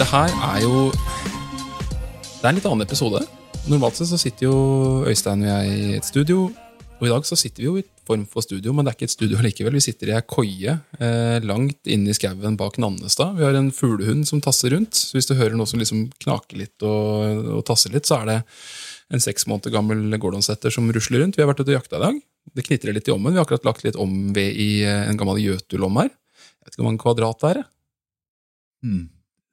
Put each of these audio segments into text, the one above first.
Det her er jo Det er en litt annen episode. Normalt sett så sitter jo Øystein og jeg i et studio. Og i dag så sitter vi jo i form for studio, men det er ikke et studio likevel. Vi sitter i ei koie eh, langt inne i skauen bak Nannestad. Vi har en fuglehund som tasser rundt. Så hvis du hører noe som liksom knaker litt og, og tasser litt, så er det en seks måneder gammel gordonsetter som rusler rundt. Vi har vært ute og jakta i dag. Det knitrer litt i ommen. Vi har akkurat lagt litt omved i eh, en gammel gjøtulom her. Jeg vet ikke hvor mange kvadrat det er. Hmm.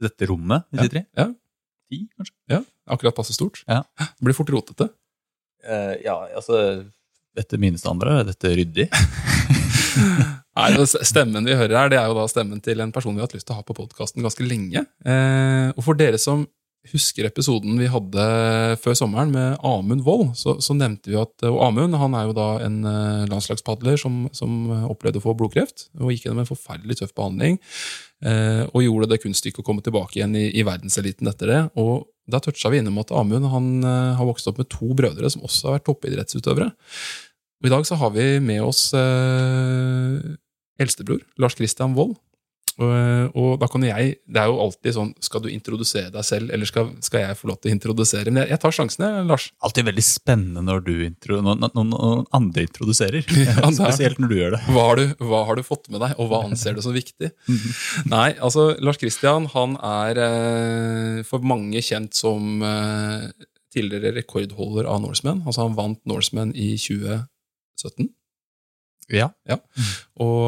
Dette rommet vi sitter i? Ja, Ti, kanskje? ja, akkurat passe stort. Ja. Det blir fort rotete. Uh, ja, altså Etter mine standarder er dette ryddig. Nei, Stemmen vi hører her, det er jo da stemmen til en person vi har hatt lyst til å ha på podkasten ganske lenge. Eh, og for dere som husker episoden vi hadde før sommeren med Amund Wold, så, så nevnte vi at Og Amund han er jo da en eh, landslagspadler som, som opplevde å få blodkreft, og gikk gjennom en forferdelig tøff behandling. Eh, og gjorde det kunststykket å komme tilbake igjen i, i verdenseliten etter det. Og da toucha vi innom at Amund han eh, har vokst opp med to brødre som også har vært toppidrettsutøvere. Og I dag så har vi med oss eh, eldstebror, Lars Christian Wold. Og, og da kan jeg Det er jo alltid sånn Skal du introdusere deg selv, eller skal, skal jeg få lov til å introdusere? Men jeg, jeg tar sjansen, jeg, Lars. Alltid veldig spennende når du intro, når, når noen andre introduserer. Ja, Spesielt når du gjør det. Hva har, du, hva har du fått med deg, og hva anser du som viktig? Nei, altså, Lars Christian han er eh, for mange kjent som eh, tidligere rekordholder av Norseman. Altså, han vant Norseman i 2017. Ja. Og,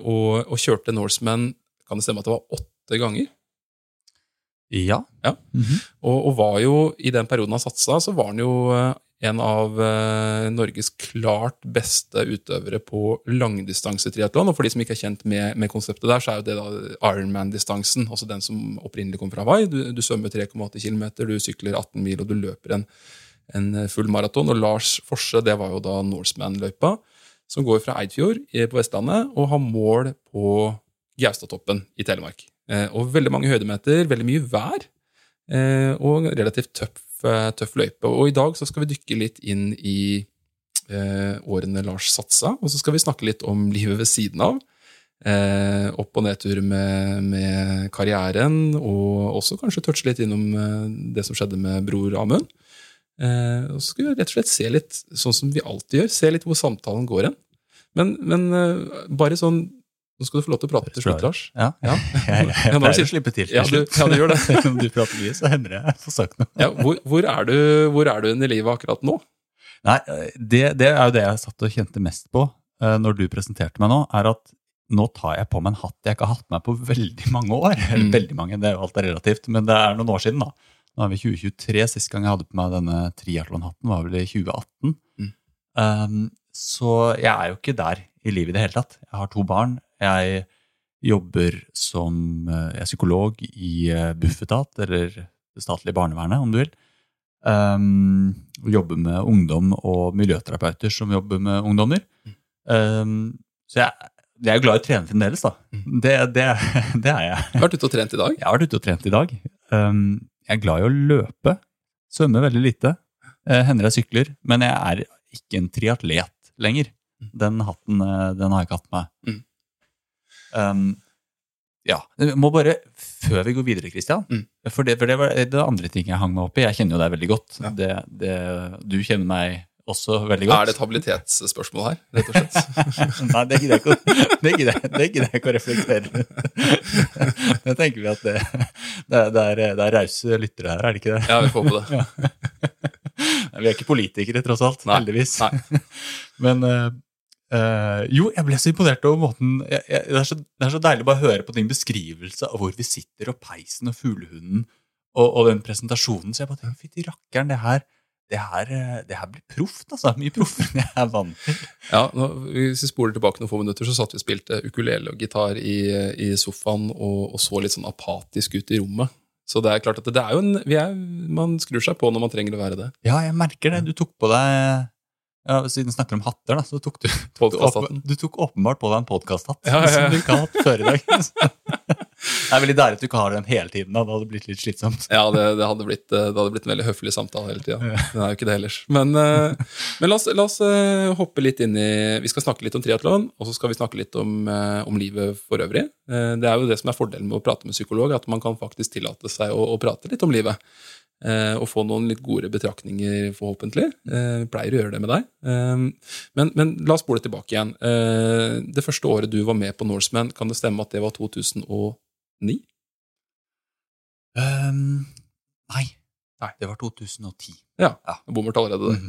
og, og kjørte Norseman Kan det stemme at det var åtte ganger? Ja. Ja. Og, og var jo, i den perioden han satsa, så var han jo eh, en av eh, Norges klart beste utøvere på langdistansetriatlon. Og for de som ikke er kjent med, med konseptet der, så er jo det da Ironman-distansen. Altså den som opprinnelig kom fra Hawaii. Du, du svømmer 3,8 km, du sykler 18 mil, og du løper en, en full maraton. Og Lars Forse, det var jo da Norseman-løypa, som går fra Eidfjord på Vestlandet og har mål på Gaustatoppen i Telemark. Eh, og veldig mange høydemeter, veldig mye vær, eh, og relativt tøff, eh, tøff løype. Og i dag skal vi dykke litt inn i eh, årene Lars satsa, og så skal vi snakke litt om livet ved siden av. Eh, opp- og nedtur med, med karrieren, og også kanskje touche litt innom eh, det som skjedde med bror Amund. Eh, og så skal vi rett og slett se litt, sånn som vi alltid gjør, se litt hvor samtalen går hen. Men, men eh, bare sånn Nå skal du få lov til å prate til slutt, Lars. Ja. Ja. Jeg, jeg, pleier å slippe til. til Ja, du- slutt. ja, du gjør det. Selv om du prater mye, så hender det jeg får sagt noe. Ja, hvor, hvor, er du, hvor er du i livet akkurat nå? Nei, det, det er jo det jeg satt og kjente mest på eh, når du presenterte meg nå, er at nå tar jeg på meg en hatt jeg ikke har hatt meg på veldig mange år. Eller Mm. veldig mange, det er jo alt er relativt, men det er noen år siden da. Nå er vi 2023, sist gang jeg hadde på meg denne triatlonhatten var vel i 2018. Mm. Um, så jeg er jo ikke der i livet i det hele tatt. Jeg har to barn. Jeg jobber som eh, jeg er psykolog i eh, Bufetat, eller det statlige barnevernet, om du vil. Um, og jobber med ungdom og miljøterapeuter som jobber med ungdommer. Um, så jeg, jeg er jo glad i å trene fremdeles, da. Det, det, det er jeg. Du har vært ute og trent i dag. Jeg har vært ute og trent i dag. Um, jeg er glad i å løpe. Svømme veldig lite. Eh, hender jeg sykler. Men jeg er ikke en triatlet lenger. Den hatten eh, den har jeg ikke hatt med. Mm. Um, Ja. Jeg må bare, Før vi går videre, Christian Mm. For, det, for det var det andre ting jeg hang meg opp i. Jeg kjenner jo deg veldig godt. Ja. Det, det, du kjenner meg også veldig godt. Er det et habilitetsspørsmål her, rett og slett? Nei, det gidder jeg ikke, å- det gidder jeg, å reflektere tenker vi at det, det, er- det er, det er rause lyttere her, er det ikke det? Ja, vi får på det. Vi er ikke politikere, tross alt. Nei, Heldigvis. nei. Men eh, eh, jo, jeg ble så imponert over måten jeg, jeg, det, er så, det er så deilig å bare høre på din beskrivelse av hvor vi sitter, og peisen og fuglehunden, og, og den presentasjonen. Så jeg bare tenker, fytti rakkeren, det her det her, eh, det her blir proft, altså. Mye proffere enn jeg er vant til. Ja, nå, Hvis vi spoler tilbake noen få minutter, så satt vi og spilte ukulele og gitar i, i sofaen og, og så litt sånn apatisk ut i rommet. Så det er klart at det, det er jo en, vi er, Man skrur seg på når man trenger å være det. Ja, jeg merker det. Du tok på deg ja, Siden vi snakker om hatter, da, så tok du, tok du, åpen- du tok åpenbart på deg en podkasthatt Ja, ja, ja. som du ikke har hatt før i dag. det er veldig deilig at du ikke har den hele tiden. da, Det hadde blitt litt slitsomt. Ja, det, det, hadde blitt, eh, det hadde blitt en veldig høflig samtale hele tida. Det er jo ikke det ellers. Men, eh, men la oss, la oss eh, hoppe litt inn i Vi skal snakke litt om triatlon, og så skal vi snakke litt om, om livet for øvrig. Det er jo det som er fordelen med å prate med psykolog, at man kan faktisk tillate seg å, å prate litt om livet. Og få noen litt gode betraktninger, forhåpentlig. Vi pleier å gjøre det med deg. Men, men la oss spole tilbake igjen. Det første året du var med på Norseman, kan det stemme at det var 2009? Um, nei. Nei. Det var 2010. Ja. Ja. Bommert allerede der.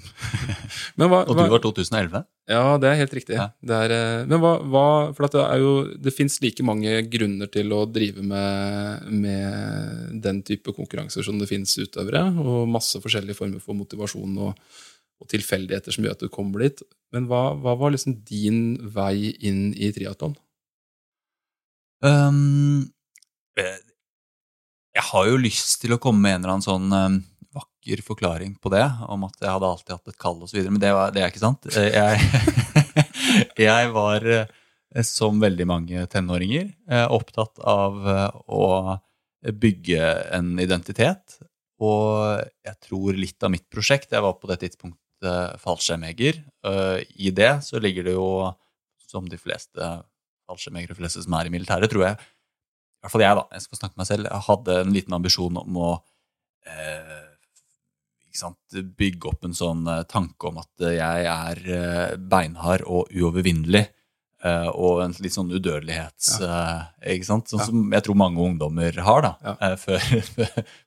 Men hva, Og du var 2011? Ja, det er helt riktig. Ja. Det er, eh, men hva, hva For det er jo Det fins like mange grunner til å drive med, med den type konkurranser som det fins utøvere, og masse forskjellige former for motivasjon og, og tilfeldigheter som gjør at du kommer dit. Men hva, hva var liksom din vei inn i triatlon? Ehm, eh, jeg har jo lyst til å komme med en eller annen sånn ehm, vakker forklaring på det, om at jeg hadde alltid hatt et kall osv., men det, var, det er ikke sant. Eh, Jeg, jeg var, eh, som veldig mange tenåringer, eh, opptatt av eh, å bygge en identitet. Og jeg tror litt av mitt prosjekt Jeg var på det tidspunktet fallskjermjeger. Eh, I det så ligger det jo, som de fleste fallskjermjegere, fleste som er i militæret, tror jeg I hvert fall jeg, da. Jeg skal snakke med meg selv. Jeg hadde en liten ambisjon om å eh, sant, bygge opp en sånn eh, tanke om at eh, jeg er eh, beinhard og uovervinnelig. eh, og en litt sånn udødelighets... eh, ikke sant? Sånn Ja. som jeg tror mange ungdommer har, da. Ja. før,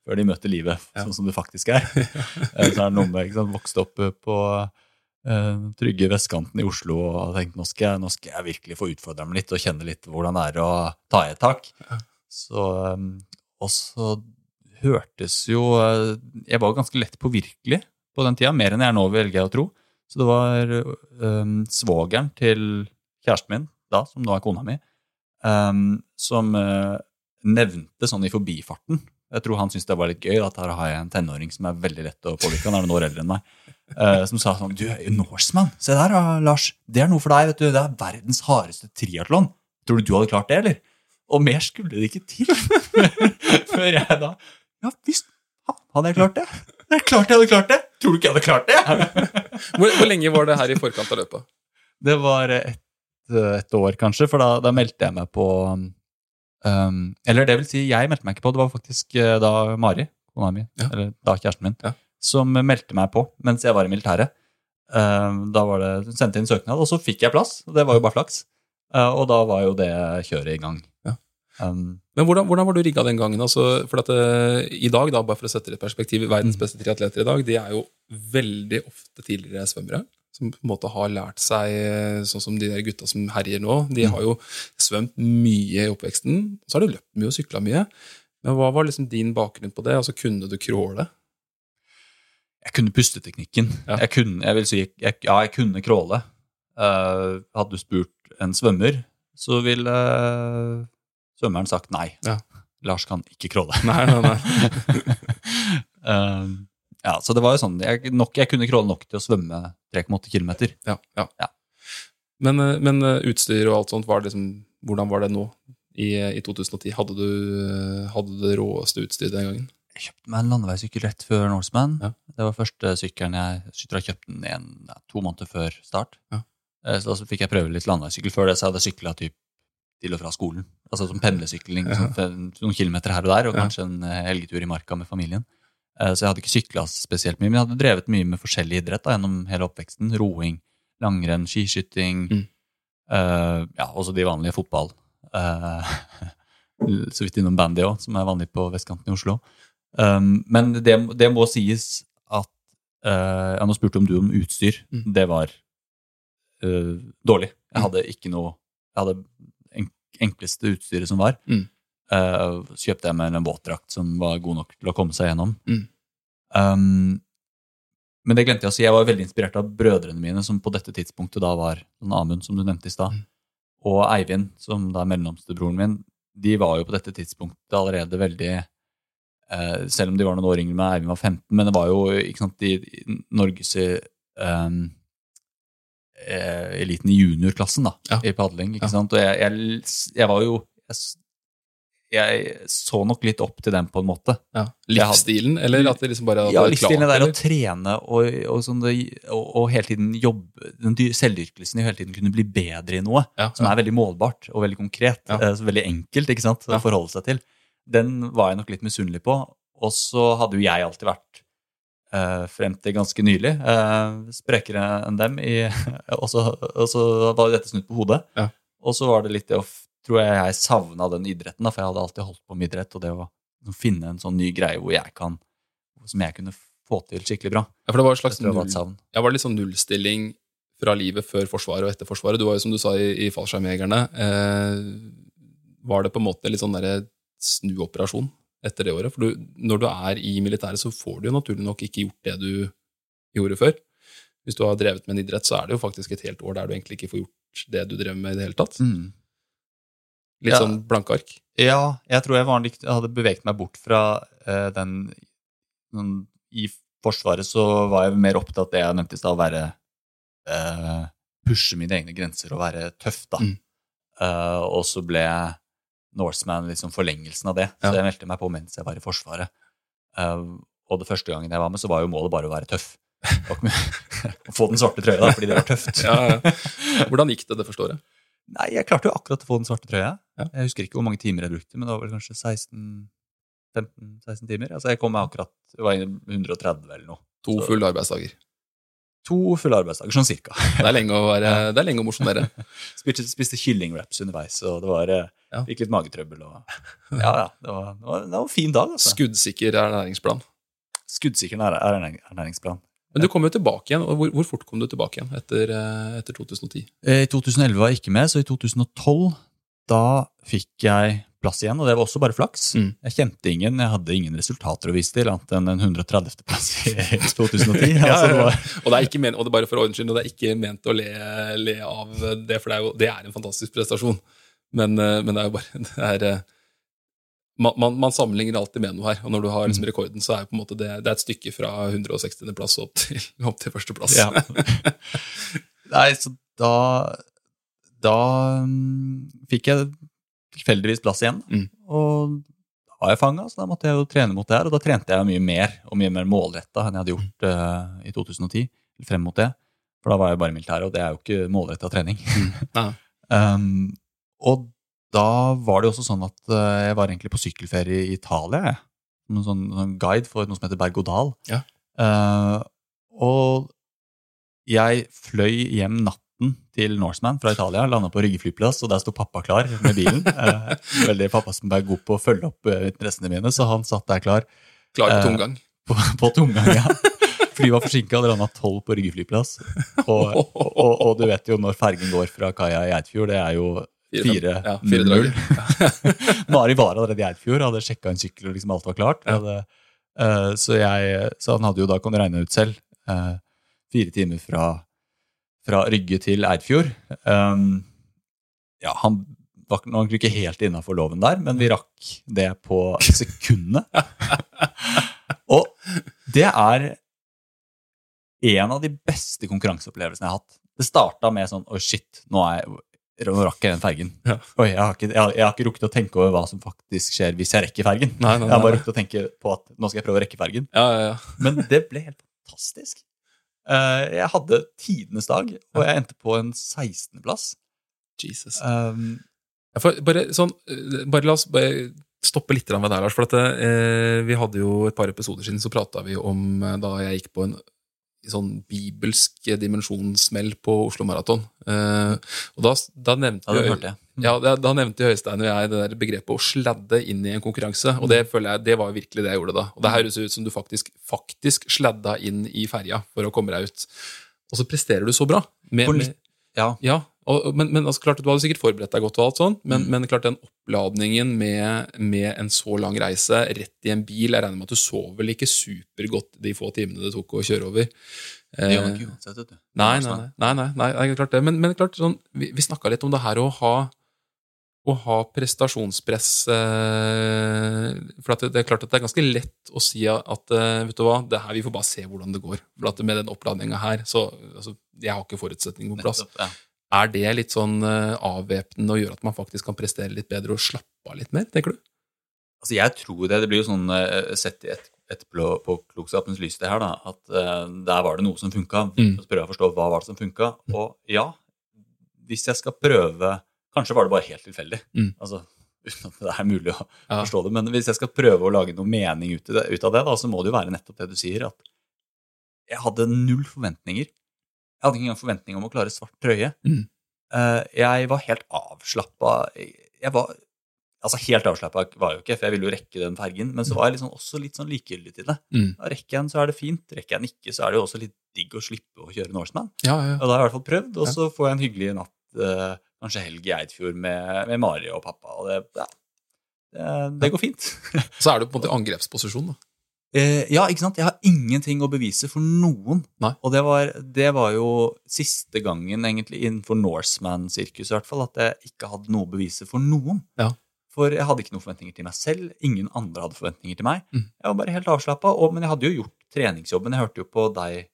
før de møter livet Ja. sånn som det faktisk er. Så er det noe med ikke sant, Vokste opp på trygge vestkanten i Oslo og har tenkt nå skal, jeg, nå skal jeg virkelig få utfordre meg litt og kjenne litt hvordan det er å ta i et tak. Så, um, og så hørtes jo eh, Jeg var ganske lett påvirkelig på den tida, mer enn jeg er nå, velger jeg å tro. Så det var um, svogeren til kjæresten min, da, som nå er kona mi, um, som uh, nevnte sånn i forbifarten Jeg tror han syntes det var litt gøy at her har jeg en tenåring som er veldig lett å påvirke. Han er noen år eldre enn meg. eh, som sa sånn Du Norseman. Se der, Lars. Det er noe for deg. vet du. Det er verdens hardeste triatlon. Tror du du hadde klart det, eller? Og mer skulle det ikke til. Før jeg da Ja visst hadde jeg klart det. Det er klart jeg hadde klart det. Tror du ikke jeg hadde klart det? Hvor, hvor lenge var det her i forkant av løpet? Det var et, et år, kanskje, for da, da meldte jeg meg på um, Eller det vil si, jeg meldte meg ikke på. Det var faktisk uh, da Mari, kona mi, Ja. eller da kjæresten min, Ja. som meldte meg på mens jeg var i militæret. Um, da var det, hun sendte inn søknad, og så fikk jeg plass. og Det var jo bare flaks. Uh, og da var jo det kjøret i gang. Ja. Um, Men hvordan, hvordan var du rigga den gangen? Altså, for at eh, I dag, da, bare for å sette det i perspektiv, verdens Mm. beste triatleter i dag, de er jo veldig ofte tidligere svømmere. Som på en måte har lært seg, eh, sånn som de der gutta som herjer nå. De Mm. har jo svømt mye i oppveksten. Så har de løpt mye og sykla mye. Men hva var liksom din bakgrunn på det? Altså, Kunne du crawle? jeg kunne pusteteknikken. Ja. Jeg kunne, jeg vil si, jeg, ja, jeg kunne crawle. Uh, hadde du spurt en svømmer, så ville uh, svømmeren sagt nei. Ja. Lars kan ikke crawle. Nei, nei, nei. Um, ja, så det var jo sånn, jeg, nok, jeg kunne crawle nok til å svømme 3,8 km. Ja, ja. Ja. Men, eh, men eh, utstyr og alt sånt, var liksom, hvordan var det nå i, i 2010? Hadde du, eh, hadde du det råeste utstyret den gangen? Jeg kjøpte meg en landeveissykkel rett før Norseman. Ja. Det var første sykkelen jeg jeg tror kjøpt den en, to måneder før start. Ja. Eh, Så da fikk jeg prøve litt landeveissykkel. Før det så hadde jeg sykla til og fra skolen. Altså som pendlesykling liksom, ja. noen kilometer her og der, og kanskje en eh, helgetur i marka med familien. Eh, Så jeg hadde ikke sykla spesielt mye, men jeg hadde drevet mye med forskjellig idrett da, gjennom hele oppveksten. Roing, langrenn, skiskyting. Mm. Uh, ja, også de vanlige fotball. Uh, så vidt innom bandy òg, som er vanlig på vestkanten i Oslo. Um, men det, det må sies at uh, Ja, nå spurte om du om utstyr. Mm. Det var dårlig. Jeg Mm. hadde ikke noe Jeg hadde en, enkleste utstyret som var. Mm. Eh, så kjøpte jeg meg en våtdrakt som var god nok til å komme seg gjennom. Mm. Um, men det glemte jeg å si. Jeg var veldig inspirert av brødrene mine, som på dette tidspunktet da var Amund, som du nevnte i stad, Mm. og Eivind, som da er mellomstebroren min. De var jo på dette tidspunktet allerede veldig uh, Selv om de var noen år yngre med Eivind var 15, men det var jo ikke sant, i, i Norges um, eliten i juniorklassen da, Ja. i padling. ikke Ja. sant? Og jeg, jeg, jeg var jo jeg, jeg så nok litt opp til dem på en måte. Ja. Hadde- Livsstilen, eller at det liksom bare Ja, livsstilen er der å trene og, og, sånn det, og, og hele tiden jobbe Den selvdyrkelsen i hele tiden kunne bli bedre i noe Ja, som er veldig målbart og veldig konkret. Ja. eh, Så veldig enkelt ikke sant, Ja. å forholde seg til. Den var jeg nok litt misunnelig på. Og så hadde jo jeg alltid vært eh, frem til ganske nylig eh, sprekere enn dem. I, og, så, og så var dette snudd på hodet. Ja. Og så var det litt det å tror jeg jeg savna den idretten, da, for jeg hadde alltid holdt på med idrett. Og det å finne en sånn ny greie hvor jeg kan som jeg kunne få til skikkelig bra. Ja, for det var et slags null, savn. ja, var det sånn nullstilling fra livet før Forsvaret og etter Forsvaret. Du var jo, som du sa, i, i Fallskjermjegerne. Eh, var det på en måte litt sånn derre snuoperasjon etter det året? For du, når du er i militæret, så får du jo naturlig nok ikke gjort det du gjorde før. Hvis du har drevet med en idrett, så er det jo faktisk et helt år der du egentlig ikke får gjort det du drev med i det hele tatt. Mm. Litt Ja. sånn blanke ark. Ja, jeg tror jeg, jeg hadde beveget meg bort fra uh, den, den I Forsvaret så var jeg mer opptatt av det jeg nevnte i stad, å være uh, Pushe mine egne grenser og være tøff, da. Mm. Uh, og så ble Norseman liksom forlengelsen av det. Så jeg meldte meg på mens jeg var i Forsvaret. Uh, og det første gangen jeg var med, så var jo målet bare å være tøff. Å få den svarte trøya, da, fordi det var tøft. Ja, ja. Hvordan gikk det det første året? Nei, jeg klarte jo akkurat å få den svarte trøya. Ja. Jeg husker ikke hvor mange timer jeg brukte, men det var vel kanskje 16 15-16 timer. Altså jeg kom meg akkurat Det var 130 eller noe. To Så- fulle arbeidsdager. To fulle arbeidsdager, sånn cirka. Det er lenge å, være, det er lenge å mosjonere. Spiste, spiste kyllingwraps underveis, og det var eh, Ja. Fikk litt magetrøbbel og Ja, ja. Det var, det var, det var en fin dag, altså. Skuddsikker ernæringsplan. Skuddsikker ernæ- ernæring- ernæringsplan. Men du kom jo tilbake igjen. og Hvor, hvor fort kom du tilbake igjen etter, eh, etter 2010? Eh, I 2011 var jeg ikke med, så i 2012 da fikk jeg plass igjen, og det var også bare flaks. Mm. Jeg kjente ingen, jeg hadde ingen resultater å vise til, annet enn en 130. plass i 2010. Ja, altså, det var, Og det er ikke men, og det er bare for ordens skyld, og det er ikke ment å le, le av det, for det er jo det er en fantastisk prestasjon. Men, eh, men det er jo bare det er, eh, man, man, man sammenligner alltid med noe her, og når du har Mm. liksom rekorden, så er måte det, det er et stykke fra 160. plass opp til, opp til førsteplass. Ja. Nei, så da Da um, fikk jeg tilfeldigvis plass igjen. Mm. Og da var jeg fanga, så da måtte jeg jo trene mot det her. Og da trente jeg mye mer og mye mer målretta enn jeg hadde gjort uh, i 2010. Frem mot det. For da var jeg bare i militæret, og det er jo ikke målretta trening. Ja. Um, og da var det jo også sånn at uh, jeg var egentlig på sykkelferie i Italia. Som en sånn, sånn guide for noe som heter berg-og-dal. Ja. Uh, og jeg fløy hjem natten til Norseman fra Italia, landa på Rygge flyplass, og der sto pappa klar med bilen. Eh, veldig Pappa som er god på å følge opp eh, interessene mine, så han satt der klar Klar på Eh, tomgang. på, på tomgang. Ja. Flyet var forsinka, det landa tolv på Rygge flyplass. Og, og, og, og du vet jo når fergen går fra kaia i Eidfjord, det er jo Fire, ja, fire null. Mari var allerede i Eidfjord, hadde sjekka en sykkel, og liksom alt var klart. Hadde, eh, så, jeg, så han hadde jo da, kan du regne ut selv, eh, fire timer fra, fra Rygge til Eidfjord. Um, ja, han var nok ikke helt innafor loven der, men vi rakk det på sekundene. og det er en av de beste konkurranseopplevelsene jeg har hatt. Det starta med sånn Oi, shit, nå, jeg, nå rakk jeg den fergen. Ja. Oi, jeg har, ikke, jeg, jeg har ikke rukket å tenke over hva som faktisk skjer hvis jeg rekker fergen. Nei, nei, Jeg har bare rukket å tenke på at nå skal jeg prøve å rekke fergen. Ja, ja, ja. Men det ble helt fantastisk. Eh, jeg hadde tidenes dag, og jeg endte på en 16.-plass. Jesus. Um, bare, sånn, eh, bare la oss bare stoppe litt med deg, Lars. For at, eh, vi hadde jo et par episoder siden så prata vi om eh, da jeg gikk på en sånn bibelsk dimensjonssmell på Oslo Maraton. Eh, og da, da nevnte Ja, hørte jeg. Ja, da, da nevnte Høystein og jeg det der begrepet å sladde inn i en konkurranse. Og det føler jeg, det var virkelig det jeg gjorde da. Og det høres ut som du faktisk, faktisk sladda inn i ferja for å komme deg ut. Og så presterer du så bra. Med, litt- Ja. ja, og, men, men altså, klart, Du hadde sikkert forberedt deg godt, og alt sånn, men, Mm. men klart den oppladningen med, med en så lang reise rett i en bil Jeg regner med at du sov vel ikke supergodt de få timene det tok å kjøre over. Det gjør Eh, ikke uansett, vet du. Nei, nei, nei. nei, nei, nei, nei klart det. Men, men klart, sånn, vi, vi snakka litt om det her å ha, å ha prestasjonspress eh, For at det, er klart at det er ganske lett å si at eh, vet du hva, det her, vi får bare se hvordan det går. For at med den oppladninga her, så altså, Jeg har ikke forutsetninger på plass. Nettopp, ja. Er det litt sånn eh, avvæpnende og gjør at man faktisk kan prestere litt bedre og slappe av litt mer, tenker du? Altså, jeg tror det. Det blir jo sånn sett i et, etterpå på klokskapens lys, det her, da, at der var det noe som funka. Mm. Så prøver jeg å forstå hva var det som funka. Og ja, hvis jeg skal prøve Kanskje var det bare helt tilfeldig. Mm. Altså, uten at det er mulig å Ja. forstå det. Men hvis jeg skal prøve å lage noe mening ut, det, ut av det, da, så må det jo være nettopp det du sier, at jeg hadde null forventninger. Jeg hadde ikke engang forventning om å klare svart trøye. Mm. Uh, jeg var helt avslappa. Jeg var Altså Helt avslappa var jeg jo ikke, for jeg ville jo rekke den fergen. Men så var jeg liksom også litt sånn likegyldig til det. Mm. Da rekker jeg den, så er det fint. Rekker jeg den ikke, så er det jo også litt digg å slippe å kjøre Norseman. Ja, ja, Og da har jeg i hvert fall prøvd, og så får jeg en hyggelig natt, eh, kanskje helg i Eidfjord med, med Mari og pappa. Og det, ja, det, det går fint. Så er du på en måte i angrepsposisjon, da. Eh, ja, ikke sant? Jeg har ingenting å bevise for noen. Nei. Og det var, det var jo siste gangen egentlig innenfor Norseman-sirkuset i hvert fall, at jeg ikke hadde noe å bevise for noen. Ja. For jeg hadde ikke noen forventninger til meg selv. Ingen andre hadde forventninger til meg. Mm. Jeg var bare helt avslappa. Men jeg hadde jo gjort treningsjobben. Jeg hørte jo på deg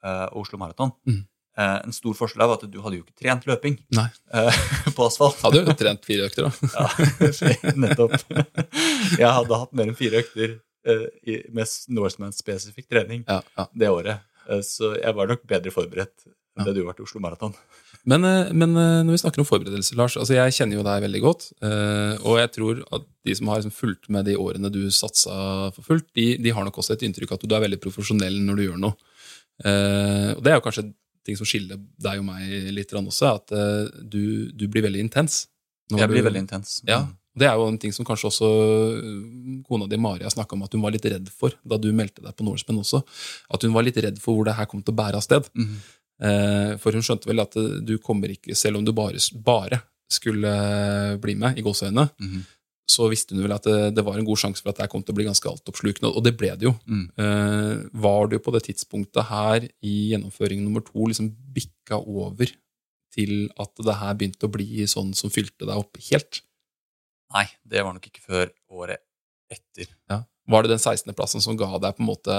og Oslo Maraton. Mm. Eh, en stor forskjell var at du hadde jo ikke trent løping Nei. eh, på asfalt. Hadde jo trent fire økter, da. Ja, nettopp. Jeg hadde hatt mer enn fire økter eh, i- med Norseman-spesifikk trening Ja, ja. det året. Så jeg var nok bedre forberedt enn det du var til Oslo Maraton. Men, men når vi snakker om forberedelser, Lars altså Jeg kjenner jo deg veldig godt. Og jeg tror at de som har liksom fulgt med de årene du satsa for fullt, de, de har nok også et inntrykk av at du er veldig profesjonell når du gjør noe. Og det er jo kanskje ting som skiller deg og meg litt også, også, at eh, du, du blir veldig intens. Jeg blir du- veldig intens. Ja, Mm. Det er jo en ting som kanskje også øh, kona di Mari har snakka om at hun var litt redd for da du meldte deg på Norseman også. At hun var litt redd for hvor det her kom til å bære av sted. Mm. Eh, for hun skjønte vel at eh, du kommer ikke, selv om du bare, bare skulle eh, bli med, i gåseøynene, Mhm. Så visste hun vel at det, det var en god sjanse for at det kom til å bli ganske altoppslukende. Og det ble det jo. Mm. Eh, var du på det tidspunktet her i gjennomføring nummer to liksom bikka over til at det her begynte å bli sånn som fylte deg opp helt? Nei, det var nok ikke før året etter. Ja. Var det den 16.-plassen som ga deg på en måte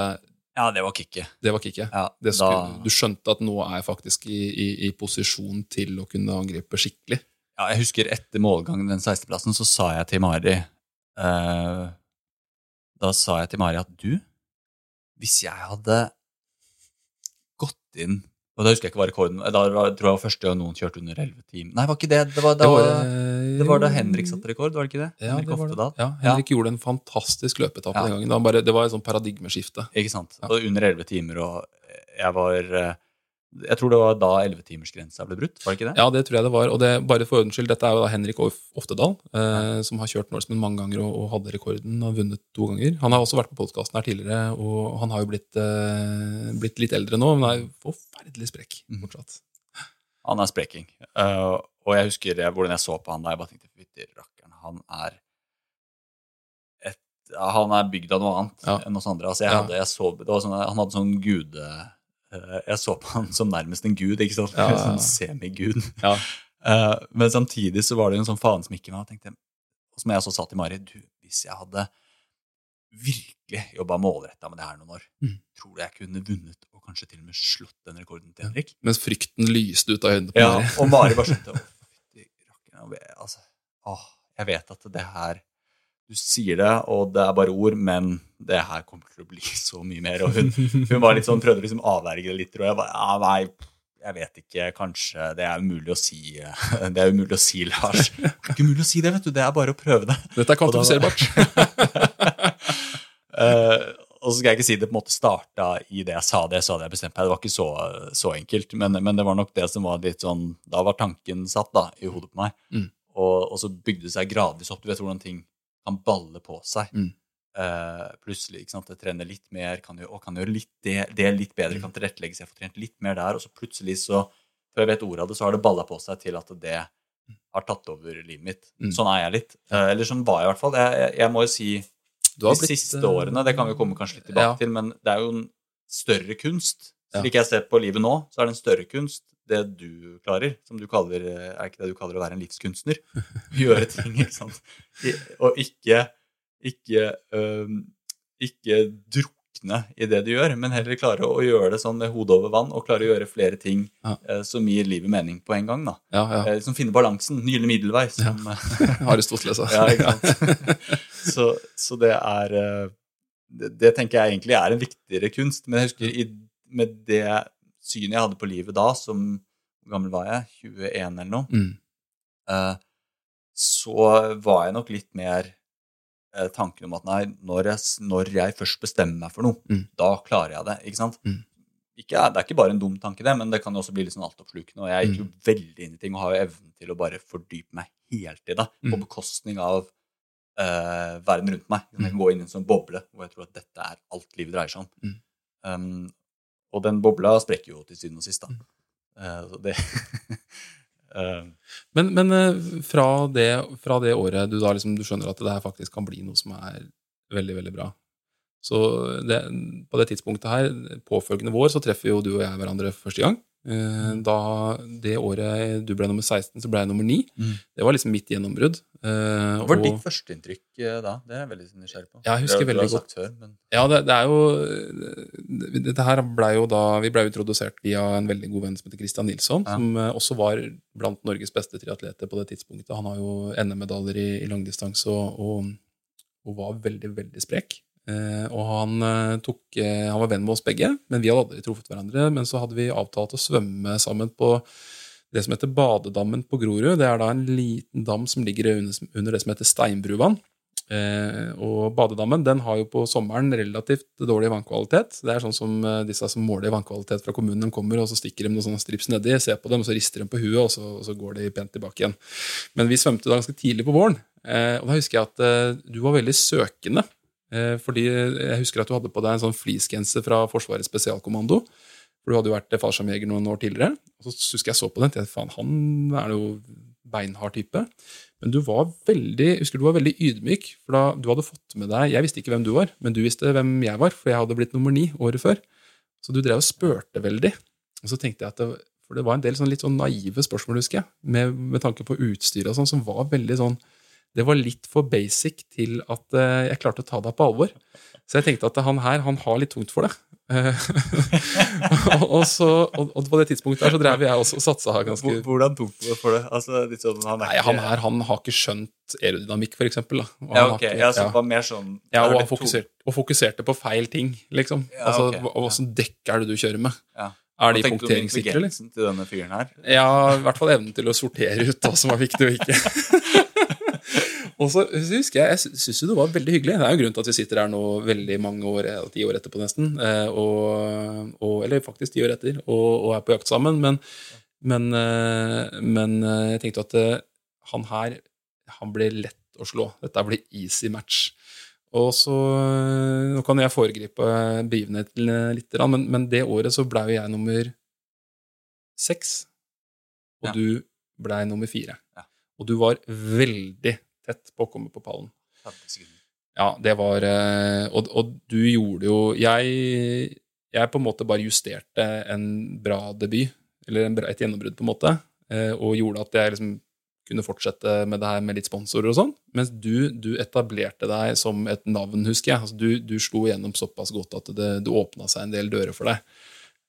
Ja, det var kicket. Det var kicket? Ja, Det skulle, da- Du skjønte at nå er jeg faktisk i, i, i posisjon til å kunne angripe skikkelig? Ja, jeg husker etter målgangen den 16.-plassen, så sa jeg til Mari eh, Da sa jeg til Mari at du, hvis jeg hadde gått inn Og da husker jeg ikke hva rekorden Da var, tror jeg det var første gang noen kjørte under 11 timer. Nei, det var ikke det. Det var da, det var da Henrik satte rekord, var det ikke det? Ja, Henrik det var det. Ja, Henrik gjorde en fantastisk løpetapp Ja. den gangen. Bare, det var et sånn paradigmeskifte. Ikke sant? Ja. Og under 11 timer, og jeg var eh, Jeg tror det var da 11-timersgrensa ble brutt, var det ikke det? Ja, det tror jeg det var. Og det, bare for ordens skyld, dette er jo da Henrik Oftedal, eh, som har kjørt Norseman mange ganger og, og hadde rekorden og vunnet to ganger. Han har også vært på podkasten her tidligere, og han har jo blitt, eh, blitt litt eldre nå, men er forferdelig sprekk Mhm. fortsatt. Han er spreking. Uh, og jeg husker jeg, hvordan jeg så på han da. Jeg bare tenkte fytti rakkeren, han er et, Han er bygd av noe annet Ja. enn oss andre. Altså, jeg hadde, jeg så, det var sånn, han hadde sånn gude... eh, jeg så på han som nærmest en gud, ikke sant? Ja, ja, ja. sånn semigud. Ja. Eh, men samtidig så var det en sånn faen som meg. og tenkte, og som jeg så sa til Mari, du, hvis jeg hadde virkelig jobba målretta med det her noen år, Mm. tror du jeg kunne vunnet og kanskje til og med slått den rekorden til Henrik? Mens frykten lyste ut av øynene på Ja, Mari. og Mari bare skjønte «Å, fytti rakkeren, altså, åh, Jeg vet at det her Du sier det, og det er bare ord, men det her kommer til å bli så mye mer. Og hun, hun var litt sånn, prøvde liksom avverge det litt, og jeg bare ja, nei, Jeg vet ikke, kanskje Det er umulig å si, det er umulig å si, Lars. Det er ikke umulig å si det, vet du. Det er bare å prøve det. Dette er kvantifiserbart. Eh, og så skal jeg ikke si det på en måte starta i det jeg sa det, så hadde jeg bestemt meg. Det var ikke så, så enkelt, men, men, det var nok det som var litt sånn Da var tanken satt da, i hodet på meg. Mm. Og, og, så bygde det seg gradvis opp. Du vet hvordan ting kan balle på seg. Mm. Uh, plutselig ikke sant, jeg trener litt mer kan gjøre, og kan gjøre litt det, det litt bedre. Mm. Kan tilrettelegge seg for trent litt mer der. Og så plutselig, så, før jeg vet ordet av det, så har det balla på seg til at det har tatt over livet mitt. Mm. Sånn er jeg litt. Uh, eller sånn var jeg i hvert fall. Jeg, jeg, jeg må jo si Du har de blitt, siste eh, årene, det kan vi komme kanskje litt tilbake Ja. til, men det er jo en større kunst. Slik jeg ser på livet nå, så er det en større kunst det du klarer, som du kaller Er ikke det du kaller å være en livskunstner? Gjøre ting, ikke sant? I, og ikke ikke, øhm, ikke drukne i det du gjør, men heller klare å gjøre det sånn med hodet over vann, og klare å gjøre flere ting Ja. eh, som gir livet mening på en gang. da. Ja, ja. Eh, som finner balansen, den gylne middelvei. Som, Aristoteles, ja, ikke sant? så, så det er eh, det, det tenker jeg egentlig er en viktigere kunst. Men jeg husker i, med det synet jeg hadde på livet da, som Hvor gammel var jeg? 21 eller noe? Mm. Uh, så var jeg nok litt mer eh, tanken om at nei, når jeg, når jeg først bestemmer meg for noe, Mm. da klarer jeg det. ikke sant? Mm. Ikke, det er ikke bare en dum tanke, det, men det kan jo også bli litt sånn altoppslukende. Og jeg gikk jo Mm. veldig inn i ting og har jo evnen til å bare fordype meg helt i det, på Mm. bekostning av uh, verden rundt meg. Jeg Mm. kan gå inn i en sånn boble hvor jeg tror at dette er alt livet dreier seg om. Mm. Um, og den bobla sprekker jo til syvende og sist, da. Eh, det uh, Men, men eh, fra, det, fra det året du da liksom, du skjønner at det her faktisk kan bli noe som er veldig, veldig bra Så det, på det tidspunktet her, påfølgende vår, så treffer jo du og jeg hverandre første gang. Da Det året du ble nummer 16, så ble jeg nummer 9. Mm. Det var liksom mitt gjennombrudd. Eh, Hva var og- ditt førsteinntrykk eh, da? Det er jeg veldig nysgjerrig på. Ja, jeg husker Det veldig godt. Før, men... Ja, det, det er jo Dette her ble jo da Vi ble introdusert via en veldig god venn som heter Christian Nilsson, Ja. som eh, også var blant Norges beste triatleter på det tidspunktet. Han har jo NM-medaljer i, i langdistanse og, og, og var veldig, veldig sprek. Eh, og han, eh, tok, eh, han var venn med oss begge, men vi hadde aldri truffet hverandre. Men så hadde vi avtalt å svømme sammen på det som heter Badedammen på Grorud. Det er da en liten dam som ligger under, det som heter Steinbruvann. Eh, og badedammen den har jo på sommeren relativt dårlig vannkvalitet. Det er sånn som eh, disse som måler vannkvalitet fra kommunen, de kommer og så stikker de noen sånne strips nedi, ser på dem, og så rister de på huet, og så, og så går de pent tilbake igjen. Men vi svømte da ganske tidlig på våren, eh, og da husker jeg at du var veldig søkende. Fordi jeg husker at du hadde på deg en sånn fleecegenser fra Forsvarets spesialkommando. For du hadde jo vært fallskjermjeger noen år tidligere. Og så husker jeg så på den, tenkte faen, han er jo beinhard type. Men du var veldig jeg husker du var veldig ydmyk, for da du hadde fått med deg Jeg visste ikke hvem du var, men du visste hvem jeg var, for jeg hadde blitt nummer ni året før. Så du drev og spurte veldig. Og så tenkte jeg at det, For det var en del sånn litt sånn naive spørsmål, husker jeg, med, med tanke på utstyret og sånn, som var veldig sånn Det var litt for basic til at eh, jeg klarte å ta deg på alvor. Så jeg tenkte at han her, han har litt tungt for det. Eh, og, så, og, og på det tidspunktet her så drev jeg også og satsa ganske Hvordan tok du det for det? Altså, sånn, han er Nei, han her han har ikke skjønt aerodynamikk, for eksempel. Da. Og Ja, ok. ikke- Ja, så det var mer sånn Ja, er og fokuserte, og fokuserte på feil ting, liksom. Ja, altså, ok, hva- Åssen dekk er det du kjører med? Ja. Er de Hva tenkte du om punkteringssikre, eller? intelligensen til denne fyren her? Ja, i hvert fall evnen til å sortere ut hva som var viktig og ikke. og så husker jeg, jeg syns jo det var veldig hyggelig. Det er jo en grunn til at vi sitter her nå veldig mange år, eh, ti år etterpå nesten, eh, og, og, eller faktisk ti år etter, og, og er på jakt sammen. Men, men, eh, men jeg tenkte at han her, han ble lett å slå. Dette blir easy match. Og så, Nå kan jeg foregripe begivenheten litt, men, men det året så ble jo jeg nummer seks, og Ja. du blei nummer fire. Ja. Og du var veldig tett på å komme på pallen. 30 sekunder. Ja, det var eh, Og, og du gjorde jo Jeg, jeg på en måte bare justerte en bra debut, eller en bra, et gjennombrudd, på en måte, eh, og gjorde at jeg liksom kunne fortsette med det her med litt sponsorer og sånn. Mens du, du etablerte deg som et navn, husker jeg. Altså, du, du slo gjennom såpass godt at det, det åpna seg en del dører for deg.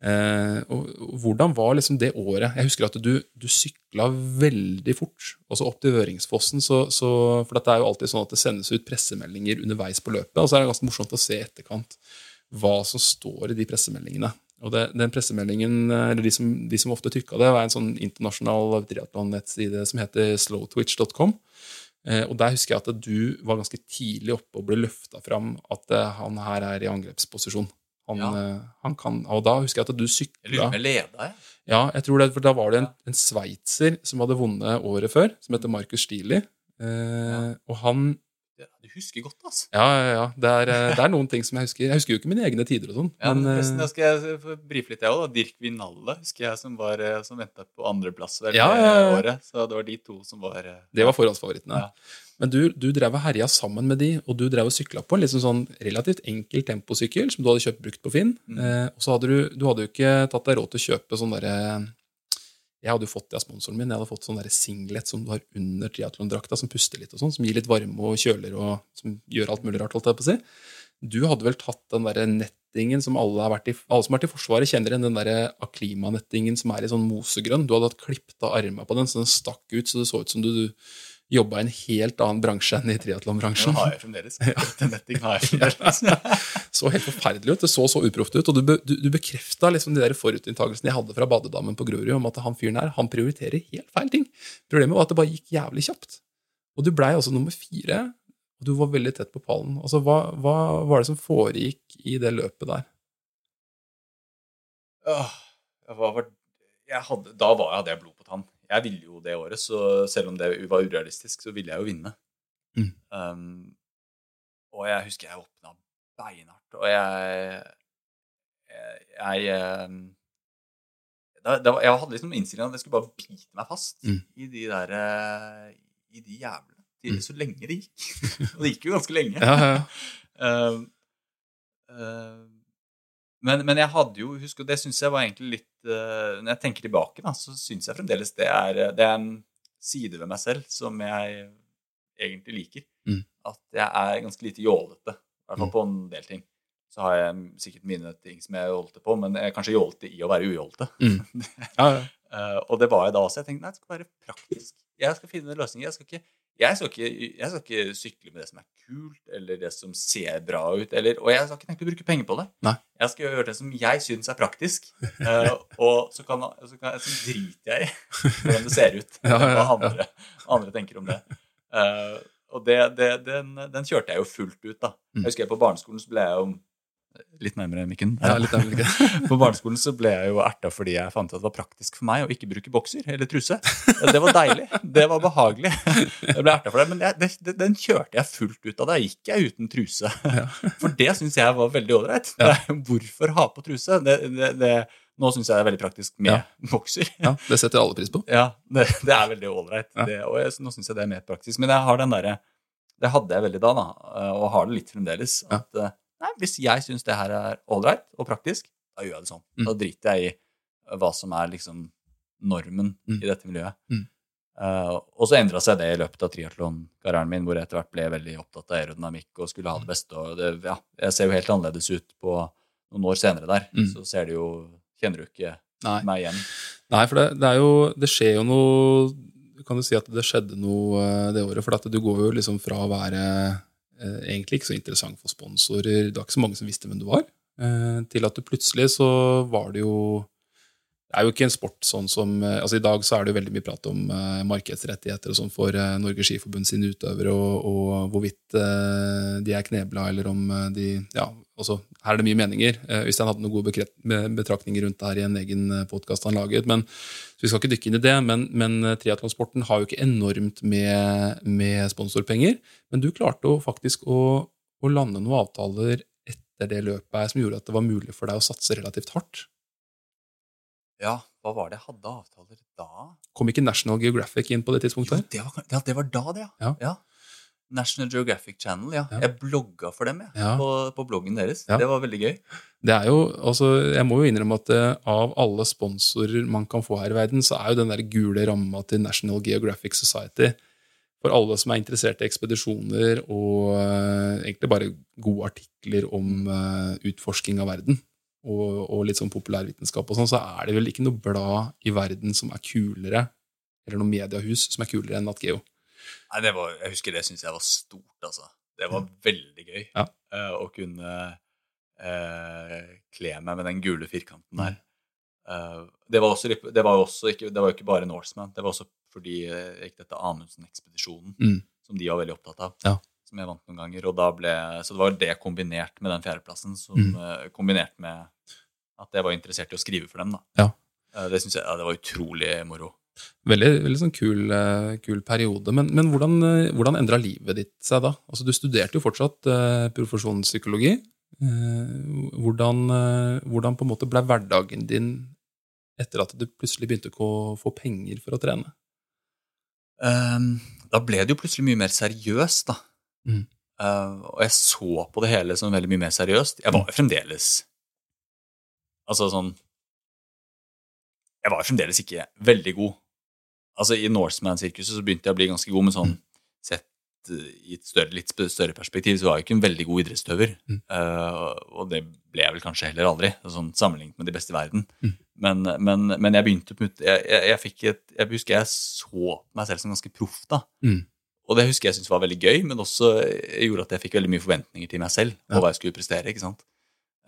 Eh, og, og hvordan var liksom det året? Jeg husker at du, du sykla veldig fort. Også opp til Høringsfossen. Så, så, for det er jo alltid sånn at det sendes ut pressemeldinger underveis på løpet. Og så er det ganske morsomt å se i etterkant hva som står i de pressemeldingene. Og det, den pressemeldingen, eller de som, de som ofte trykka det, var en sånn internasjonal triatlon-nettside som heter slowtwitch.com. Eh, og der husker jeg at du var ganske tidlig oppe og ble løfta fram at eh, han her er i angrepsposisjon. Han, Ja. eh, han kan, og da husker jeg at du sykla jeg leda, jeg. Ja, jeg tror det, for da var det en, en sveitser som hadde vunnet året før, som heter Markus Stili. Eh, Og han Ja, Du husker godt, altså. Ja, ja, ja. Det er, eh, det er noen ting som jeg husker. Jeg husker jo ikke mine egne tider og sånn. Ja, men, men forresten, eh, skal jeg brife litt, jeg òg. Dirk Vinalle husker jeg som, var, eh, som venta på andreplass vel, Ja, ja, ja. året. Så det var de to som var det var forhåndsfavorittene. Ja. Men du, du drev og herja sammen med de, og du drev og sykla på en liksom sånn relativt enkel temposykkel som du hadde kjøpt brukt på Finn. Mm. Eh, og så hadde du, du hadde jo ikke tatt deg råd til å kjøpe sånn derre Jeg hadde jo fått det av sponsoren min. Jeg hadde fått sånn singlet som du har under triatlondrakta, som puster litt og sånn, som gir litt varme og kjøler og som gjør alt mulig rart, holdt jeg på å si. Du hadde vel tatt den der nettingen som alle har vært i Alle som har vært i Forsvaret, kjenner igjen den der Aklima-nettingen som er i sånn mosegrønn. Du hadde hatt klippet av armene på den, så den stakk ut, så det så ut som du, du jobba i en helt annen bransje enn i Den triatlonbransjen. har jeg fremdeles. Den netting har jeg fremdeles. så helt forferdelig ut. Det så så uproft ut. Og du, du, du bekrefta liksom de der forutinntakelsene jeg hadde fra badedammen på Grorud om at han fyren her han prioriterer helt feil ting. Problemet var at det bare gikk jævlig kjapt. Og du blei altså nummer fire, og du var veldig tett på pallen. Altså, hva, hva var det som foregikk i det løpet der? Åh, jeg var, jeg hadde, da var, hadde jeg blod på tann. Jeg ville jo det året, så selv om det var urealistisk, så ville jeg jo vinne. Mm. Um, og jeg husker jeg åpna beinhardt, og jeg Jeg, jeg, um, da, da, jeg hadde liksom innstillingen at jeg skulle bare bite meg fast Mm. i de der eh, I de jævlene. De, Mm. Så lenge det gikk. og det gikk jo ganske lenge. Ja, ja, ja. Um, uh, men, men jeg hadde jo Husk, og det syns jeg var egentlig litt uh, Når jeg tenker tilbake, da, så syns jeg fremdeles det er, det er en side ved meg selv som jeg egentlig liker. Mm. At jeg er ganske lite jålete. I hvert fall Mm. på en del ting. Så har jeg sikkert mine ting som jeg jålte på, men jeg er kanskje jålete i å være ujålete. Mm. ja, ja. Uh, og det var jeg da også. Jeg tenkte nei, det skal være praktisk. Jeg skal finne løsninger. Jeg skal ikke, jeg skal ikke, jeg skal ikke sykle med det som er kult, eller det som ser bra ut. Eller, og jeg har ikke tenkt å bruke penger på det. Nei. Jeg skal gjøre det som jeg syns er praktisk. Uh, og så, kan, så, kan, så driter jeg i hvordan det ser ut, Ja, ja, ja. hva andre, andre tenker om det. Uh, og det, det, den, den kjørte jeg jo fullt ut, da. Mm. Jeg husker jeg på barneskolen så ble jeg jo Litt nærmere mikken. ja litt nærmere mikken. På barneskolen så ble jeg jo erta fordi jeg fant ut at det var praktisk for meg å ikke bruke bokser eller truse. Det var deilig. Det var behagelig. Jeg ble erta for det, Men jeg, det, den kjørte jeg fullt ut av. Da gikk jeg uten truse. For det syns jeg var veldig ålreit. Hvorfor ha på truse? Det, det, det, nå syns jeg det er veldig praktisk med Ja. bokser. Ja, det setter alle pris på. Ja, det, det er veldig ålreit. Ja. Og jeg, nå syns jeg det er mer praktisk. Men jeg har den der, Det hadde jeg veldig da, da, og har det litt fremdeles. Ja. At eh, nei, hvis jeg syns det her er ålreit og praktisk, da gjør jeg det sånn. Mm. Da driter jeg i eh, hva som er liksom normen Mm. i dette miljøet. Mm. Uh, og så endra seg det i løpet av triatlonkarrieren min, hvor jeg etter hvert ble veldig opptatt av aerodynamikk og skulle Mm. ha det beste. Og det, ja, jeg ser jo helt annerledes ut på noen år senere der. Mm. Så ser du jo Kjenner du ikke Nei. meg igjen. Nei, for det, det er jo Det skjer jo noe Kan du si at det skjedde noe eh, det året? For at du går jo liksom fra å være egentlig ikke så interessant for sponsorer, det var ikke så mange som visste hvem du var, eh, til at du plutselig så var det jo Det er jo ikke en sport sånn som eh, altså I dag så er det jo veldig mye prat om uh, markedsrettigheter og sånn for uh, Norges Skiforbund sine utøvere, og, og hvorvidt uh, de er knebla, eller om de Ja, altså, her er det mye meninger. hvis Øystein hadde noen gode betraktninger rundt det her i en egen podkast han laget. men så Vi skal ikke dykke inn i det, men, men triatlonsporten har jo ikke enormt med, med sponsorpenger. Men du klarte jo faktisk å, å lande noen avtaler etter det løpet her som gjorde at det var mulig for deg å satse relativt hardt. Ja, hva var det jeg hadde avtaler da? Kom ikke National Geographic inn på det Jo, tidspunktet? det var, ja, det var da, det, ja. Ja. National Geographic Channel, ja. Ja. Jeg blogga for dem, jeg, Ja. på, på bloggen deres. Ja. Det var veldig gøy. Det er jo, altså, jeg må jo innrømme at eh, av alle sponsorer man kan få her i verden, så er jo den der gule ramma til National Geographic Society for alle som er interessert i ekspedisjoner og uh, egentlig bare gode artikler om uh, utforsking av verden og, og litt sånn populærvitenskap og sånn, så er det vel ikke noe blad i verden som er kulere, eller noe mediehus som er kulere enn NatGeo. Nei, det var, jeg husker det syntes jeg var stort, altså. Det var veldig gøy Ja. uh, å kunne uh, kle meg med den gule firkanten der. Uh, det var også, det var også ikke, det var ikke bare Norseman. Det var også fordi uh, gikk dette Amundsen-ekspedisjonen, Mm. som de var veldig opptatt av. Ja. Som jeg vant noen ganger. Og da ble, så det var det kombinert med den fjerdeplassen, som Mm. eh, kombinert med at jeg var interessert i å skrive for dem. da. Ja. Eh, det synes jeg ja, det var utrolig moro. Veldig, veldig sånn kul, eh, kul periode. Men, men hvordan, hvordan endra livet ditt seg da? Altså, du studerte jo fortsatt eh, profesjonspsykologi. Eh, hvordan, eh, hvordan på en måte ble hverdagen din etter at du plutselig begynte å få penger for å trene? Um, da ble det jo plutselig mye mer seriøst, da. Mm. Eh, og jeg så på det hele som veldig mye mer seriøst. Jeg var jo fremdeles Altså sånn Jeg var fremdeles ikke veldig god. Altså I Norseman-sirkuset så begynte jeg å bli ganske god, men sånn sett eh, i et større, litt større perspektiv så var jeg ikke en veldig god idrettsutøver. Mm. Uh, og det ble jeg vel kanskje heller aldri, sånn sammenlignet med de beste i verden. Mm. Men, men, men jeg begynte på jeg, jeg, jeg fikk et, jeg husker jeg så meg selv som ganske proff da. Mm. Og det husker jeg syntes var veldig gøy, men også gjorde at jeg fikk veldig mye forventninger til meg selv på Ja. hva jeg skulle prestere. ikke sant?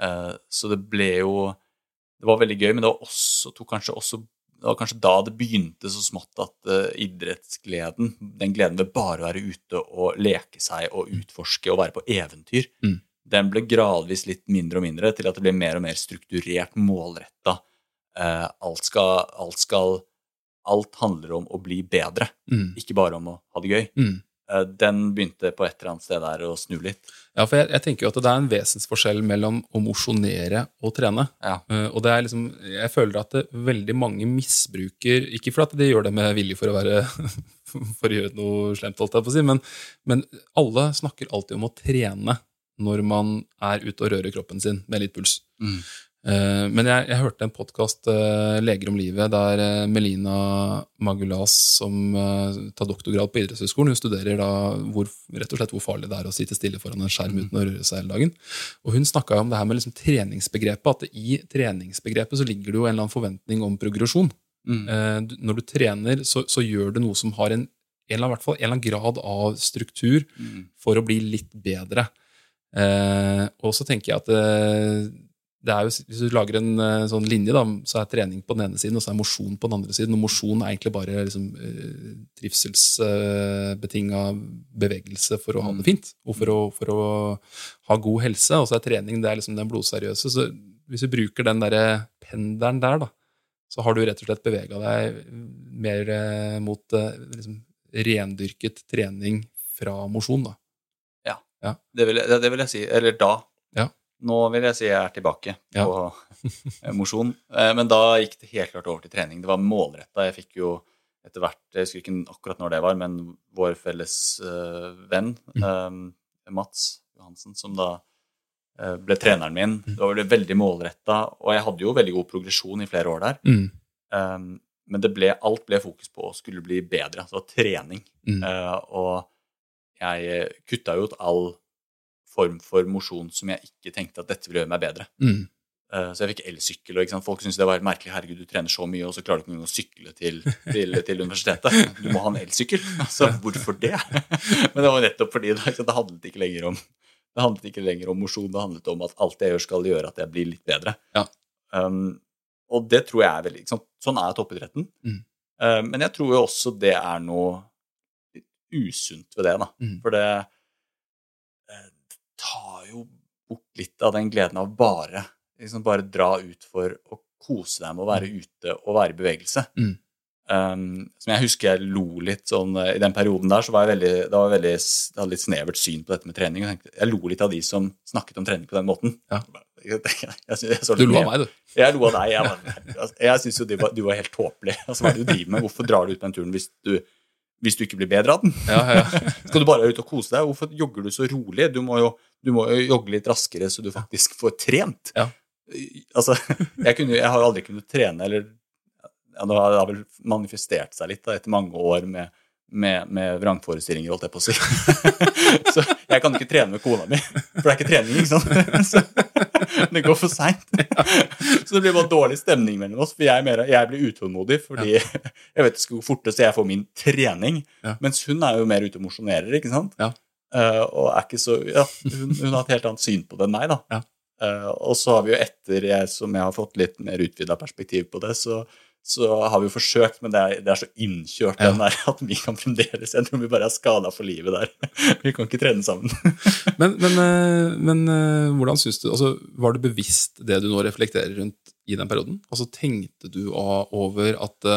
Eh, så det ble jo Det var veldig gøy, men det var også, kanskje også det var kanskje da det begynte så smått at uh, idrettsgleden, den gleden ved bare å være ute og leke seg og utforske og være på eventyr, Mm. den ble gradvis litt mindre og mindre til at det ble mer og mer strukturert, målretta. Uh, alt skal Alt skal Alt handler om å bli bedre, Mm. ikke bare om å ha det gøy. Mm. Eh, den begynte på et eller annet sted der å snu litt. Ja, for jeg, jeg tenker jo at det er en vesensforskjell mellom å mosjonere og trene. Ja. Uh, og det er liksom, jeg føler at det, veldig mange misbruker Ikke for at de gjør det med vilje for å være for å gjøre noe slemt, holdt jeg på å si, men, men alle snakker alltid om å trene når man er ute og rører kroppen sin med litt puls. Mm. Eh, Men jeg, jeg hørte en podkast, Leger om livet, der eh, Melina Magulas, som eh, tar doktorgrad på idrettshøyskolen, hun studerer da hvor, rett og slett hvor farlig det er å sitte stille foran en skjerm uten å røre seg hele dagen. Og Hun snakka om det her med liksom treningsbegrepet, at i treningsbegrepet så ligger det jo en eller annen forventning om progresjon. Mm. Eh, Når du trener, så, så gjør du noe som har en, en, eller annen, fall, en eller annen grad av struktur Mm. for å bli litt bedre. Eh, og så tenker jeg at eh, jo, hvis du lager en eh, sånn linje, da, så er trening på den ene siden, og så er mosjon på den andre siden. Og mosjon er egentlig bare liksom, eh, trivselsbetinga bevegelse for å ha det fint, og for å, for å ha god helse. Og så er trening det er liksom den blodseriøse. Så hvis du bruker den der pendelen der, da, så har du rett og slett bevega deg mer eh, mot eh, liksom, rendyrket trening fra mosjon, da. Det, vil, jeg- det vil jeg si. Eller da. Ja. Nå vil jeg si jeg er tilbake Ja. på eh, mosjon. Eh, Men da gikk det helt klart over til trening. Det var målretta. Jeg fikk jo etter hvert Jeg husker ikke akkurat når det var, men vår felles eh, venn, eh, Mats Johansen, som da ble treneren min. Det var veldig, veldig målretta, og jeg hadde jo veldig god progresjon i flere år der. Mm. Men det ble, alt ble fokus på å skulle bli bedre. Altså trening. Mm. Og jeg kutta jo ut all form for mosjon som jeg ikke tenkte at dette ville gjøre meg bedre. Mm. Uh, så jeg fikk elsykkel, og folk syntes det var helt merkelig. Herregud, du trener så mye, og så klarer du ikke å sykle til, til, til universitetet. Du må ha en elsykkel. Altså, hvorfor det? Men det var nettopp fordi det, det handlet ikke lenger om det handlet ikke lenger om mosjon, det handlet om at alt jeg gjør, skal gjøre at jeg blir litt bedre. Ja. Um, og det tror jeg er veldig sant? Sånn er toppidretten. Mm. Um, men jeg tror jo også det er noe usunt ved det, da. Mm. For det eh, tar jo bort litt av den gleden av bare liksom bare dra ut for å kose deg med å være ute og være i bevegelse. Mm. Um, som jeg husker jeg lo litt sånn eh, I den perioden der så var jeg veldig, det var veldig, jeg hadde litt snevert syn på dette med trening. Jeg, tenkte, jeg lo litt av de som snakket om trening på den måten. Ja. Jeg, jeg, Du lo av meg, du. Jeg lo av deg. Jeg, altså, jeg syns jo du var, du var helt tåpelig. Altså, hva er det du driver med? Hvorfor drar du ut på den turen hvis du, hvis du ikke blir bedre av den? Ja, ja. Skal du bare ute og kose deg? Hvorfor jogger du så rolig? Du må jo, du må jo jogge litt raskere så du faktisk får trent. Ja. Altså, jeg, kunne, jeg har jo aldri kunnet trene, eller ja, det har vel manifestert seg litt da, etter mange år med, med, med vrangforestillinger, holdt jeg på å si. så jeg kan ikke trene med kona mi, for det er ikke trening, ikke sant? så, det går for seint. så det blir bare dårlig stemning mellom oss, for jeg, er mer, jeg blir utålmodig fordi jeg vet det skal gå fortere, så jeg får min trening. Mens hun er jo mer ute og mosjonerer, ikke sant? Eh, og er ikke så Ja, hun, hun har et helt annet syn på det enn meg, da. Ja. Uh, og så har vi jo etter jeg, som jeg har fått litt mer utvida perspektiv på det, så, så har vi jo forsøkt, men det er, det er så innkjørt Ja. den der at vi kan fremdeles Jeg tror vi bare er skada for livet der. Vi kan ikke trene sammen. Men, men, eh, men hvordan syns du altså, Var du bevisst det du nå reflekterer rundt i den perioden? Altså Tenkte du over at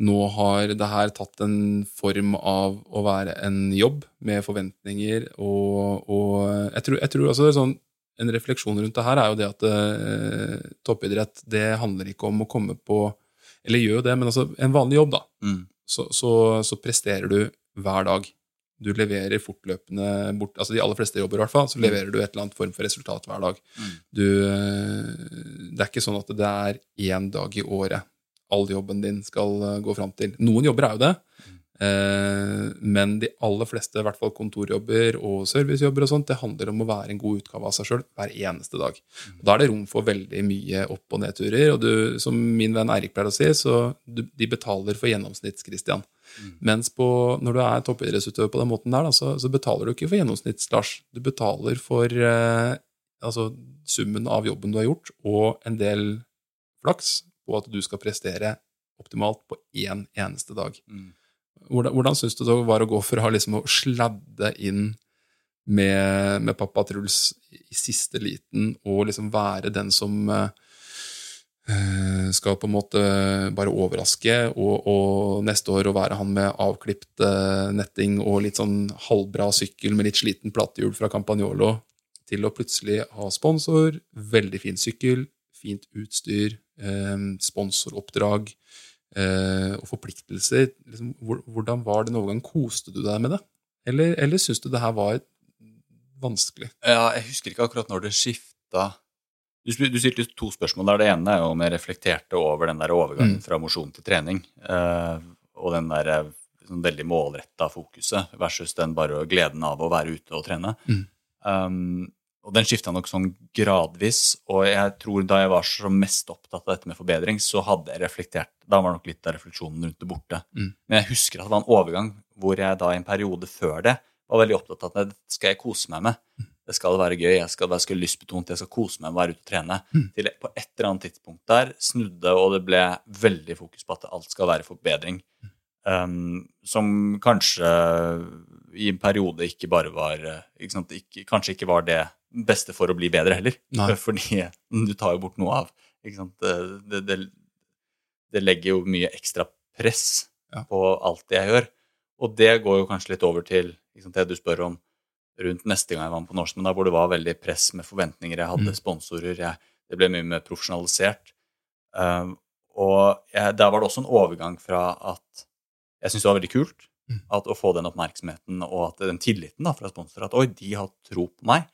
nå har det her tatt en form av å være en jobb med forventninger, og, og jeg, tror, jeg tror også sånn, en refleksjon rundt det her er jo det at eh, toppidrett det handler ikke om å komme på Eller gjør jo det, men altså en vanlig jobb, da. Mm. så, så, så presterer du hver dag. Du leverer fortløpende bort, altså De aller fleste jobber, i hvert fall, så leverer du et eller annet form for resultat hver dag. Mm. Du, eh, det er ikke sånn at det er én dag i året all jobben din skal eh, gå fram til. Noen jobber er jo det, eh, men de aller fleste, i hvert fall kontorjobber og servicejobber, og sånt, det handler om å være en god utgave av seg sjøl hver eneste dag. Da er det rom for veldig mye opp- og nedturer. Og du, som min venn Eirik pleier å si, så de betaler for gjennomsnitts-Christian. Mens på, når du er toppidrettsutøver på den måten der, da, så, så betaler du ikke for gjennomsnitts-Lars. Du betaler for eh, altså, summen av jobben du har gjort, og en del flaks på at du skal prestere optimalt på én eneste dag. Mm. Hvordan, hvordan syns du det var å gå fra liksom, å sladde inn med, med pappa Truls i siste liten og liksom være den som eh, skal på en måte bare overraske, og, og neste år å være han med avklipt uh, netting og litt sånn halvbra sykkel med litt sliten platehjul fra Campagnolo, til å plutselig ha sponsor, veldig fin sykkel, fint utstyr, sponsoroppdrag eh, og forpliktelser. Liksom, hvordan var det noen gang? Koste du deg med det? Eller, eller syns du det her var vanskelig? Ja, jeg husker ikke akkurat når det skifta Du, du stilte to spørsmål der. Det ene er jo om jeg reflekterte over den der overgangen Mm. fra mosjon til trening. eh, og den der eh, sånn veldig målretta fokuset versus den bare gleden av å være ute og trene. Mm. Um, og den skifta nok sånn gradvis. Og jeg tror da jeg var som mest opptatt av dette med forbedring, så hadde jeg reflektert Da var nok litt av refleksjonen rundt det borte. Mm. Men jeg husker at det var en overgang hvor jeg da i en periode før det var veldig opptatt av at det skal jeg kose meg med. Det skal være gøy, jeg skal være lystbetont, jeg skal kose meg med å være ute og trene. Mm. Til på et eller annet tidspunkt der snudde, og det ble veldig fokus på at alt skal være forbedring. Um, som kanskje i en periode ikke bare var eh, ikke sant, ikke, Kanskje ikke var det beste for å bli bedre heller. Nei. Fordi du tar jo bort noe av. Ikke sant? Det, det, det legger jo mye ekstra press Ja. på alt det jeg gjør. Og det går jo kanskje litt over til sant, det du spør om rundt neste gang jeg var med på men da hvor det var veldig press med forventninger. Jeg hadde Mm. sponsorer. Jeg, det ble mye mer profesjonalisert. Um, og jeg, der var det også en overgang fra at jeg syntes det var veldig kult. At, å få den oppmerksomheten og at den tilliten da, fra sponsorer. At oi, de har tro på meg.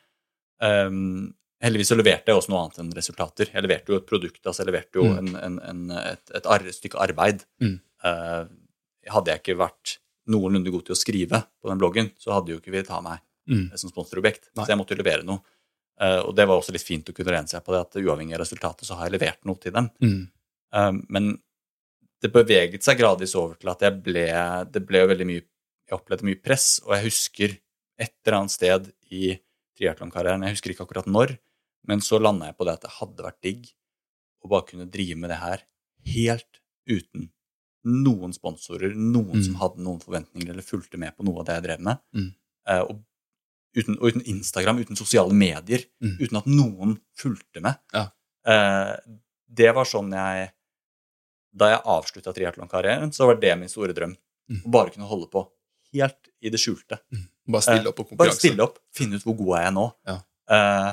Um, heldigvis så leverte jeg også noe annet enn resultater. Jeg leverte jo et produkt, altså jeg leverte jo Mm. en, en, en, et, et ar stykke arbeid. Mm. Uh, hadde jeg ikke vært noenlunde god til å skrive på den bloggen, så hadde jo ikke villet ha meg Mm. som sponsorobjekt. Nei. Så jeg måtte jo levere noe. Uh, og det var også litt fint å kunne lene seg på det, at uavhengig av resultatet så har jeg levert noe til dem. Mm. Um, men det beveget seg gradvis over til at jeg ble Det ble jo veldig mye Jeg opplevde mye press, og jeg husker et eller annet sted i triatlonkarrieren Jeg husker ikke akkurat når, men så landa jeg på det at det hadde vært digg å bare kunne drive med det her helt uten noen sponsorer, noen Mm. som hadde noen forventninger eller fulgte med på noe av det jeg drev med. Mm. Eh, og, uten, og uten Instagram, uten sosiale medier, Mm. uten at noen fulgte med. Ja. Eh, det var sånn jeg Da jeg avslutta triatlonkarrieren, så var det min store drøm. Mm. Å bare kunne holde på helt i det skjulte. Bare stille opp på Bare stille opp, finne ut hvor god er jeg nå. Ja. Eh,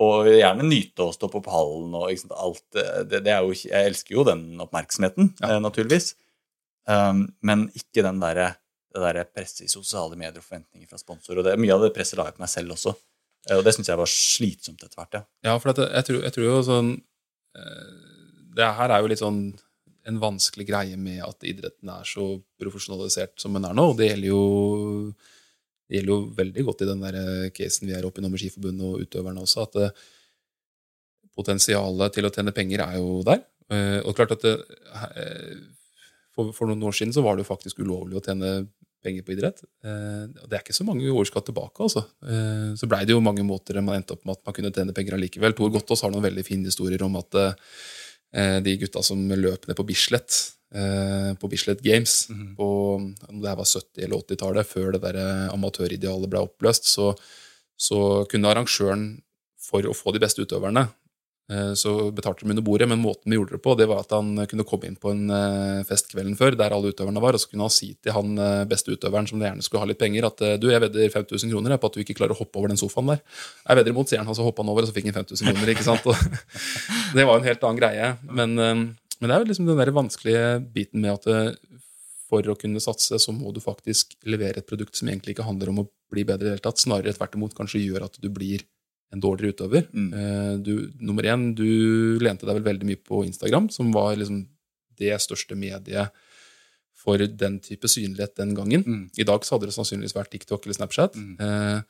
og gjerne nyte å stå på pallen og sant, alt eh, det, det er jo, Jeg elsker jo den oppmerksomheten, Ja. eh, naturligvis. Um, men ikke den derre det der presset i sosiale medier og forventninger fra sponsor. Og det, mye av det presset la jeg på meg selv også. Eh, og det syns jeg var slitsomt etter hvert. ja. Ja, for jeg, tror, jeg tror jo sånn eh, Det her er jo litt sånn en vanskelig greie med at idretten er så profesjonalisert som den er nå. Og det gjelder jo, det gjelder jo veldig godt i den der eh, casen vi er oppe i nå med Skiforbundet og utøverne også, at eh, potensialet til å tjene penger er jo der. Eh, og klart at det, for, for noen år siden så var det jo faktisk ulovlig å tjene penger på idrett. Det er ikke så mange år skal tilbake, altså. Så blei det jo mange måter man endte opp med at man kunne tjene penger allikevel. Tor Gottaas har noen veldig fine historier om at de gutta som løp ned på Bislett, eh, på Bislett Games Mhm. på om det her var 70- eller 80-tallet, før det der eh, amatøridealet ble oppløst, så, så kunne arrangøren, for å få de beste utøverne, eh, så betalte de under bordet, men måten vi gjorde det på, det var at han kunne komme inn på en eh, fest kvelden før, der alle utøverne var, og så kunne han si til han eh, beste utøveren som gjerne skulle ha litt penger, at eh, du, jeg vedder 5000 kroner på at du ikke klarer å hoppe over den sofaen der. Jeg vedder imot, sier han, og så hoppa han over, og så fikk han 5000 kroner, ikke sant? Og, det var en helt annen greie. Men, eh, men det er jo liksom den der vanskelige biten med at eh, for å kunne satse, så må du faktisk levere et produkt som egentlig ikke handler om å bli bedre i det hele tatt, snarere tvert imot kanskje gjør at du blir en dårligere utøver. Mm. Eh, Du, nummer én, du lente deg vel veldig mye på Instagram, som var liksom det største mediet for den type synlighet den gangen. Mm. I dag så hadde det sannsynligvis vært TikTok eller Snapchat. Mm. Eh,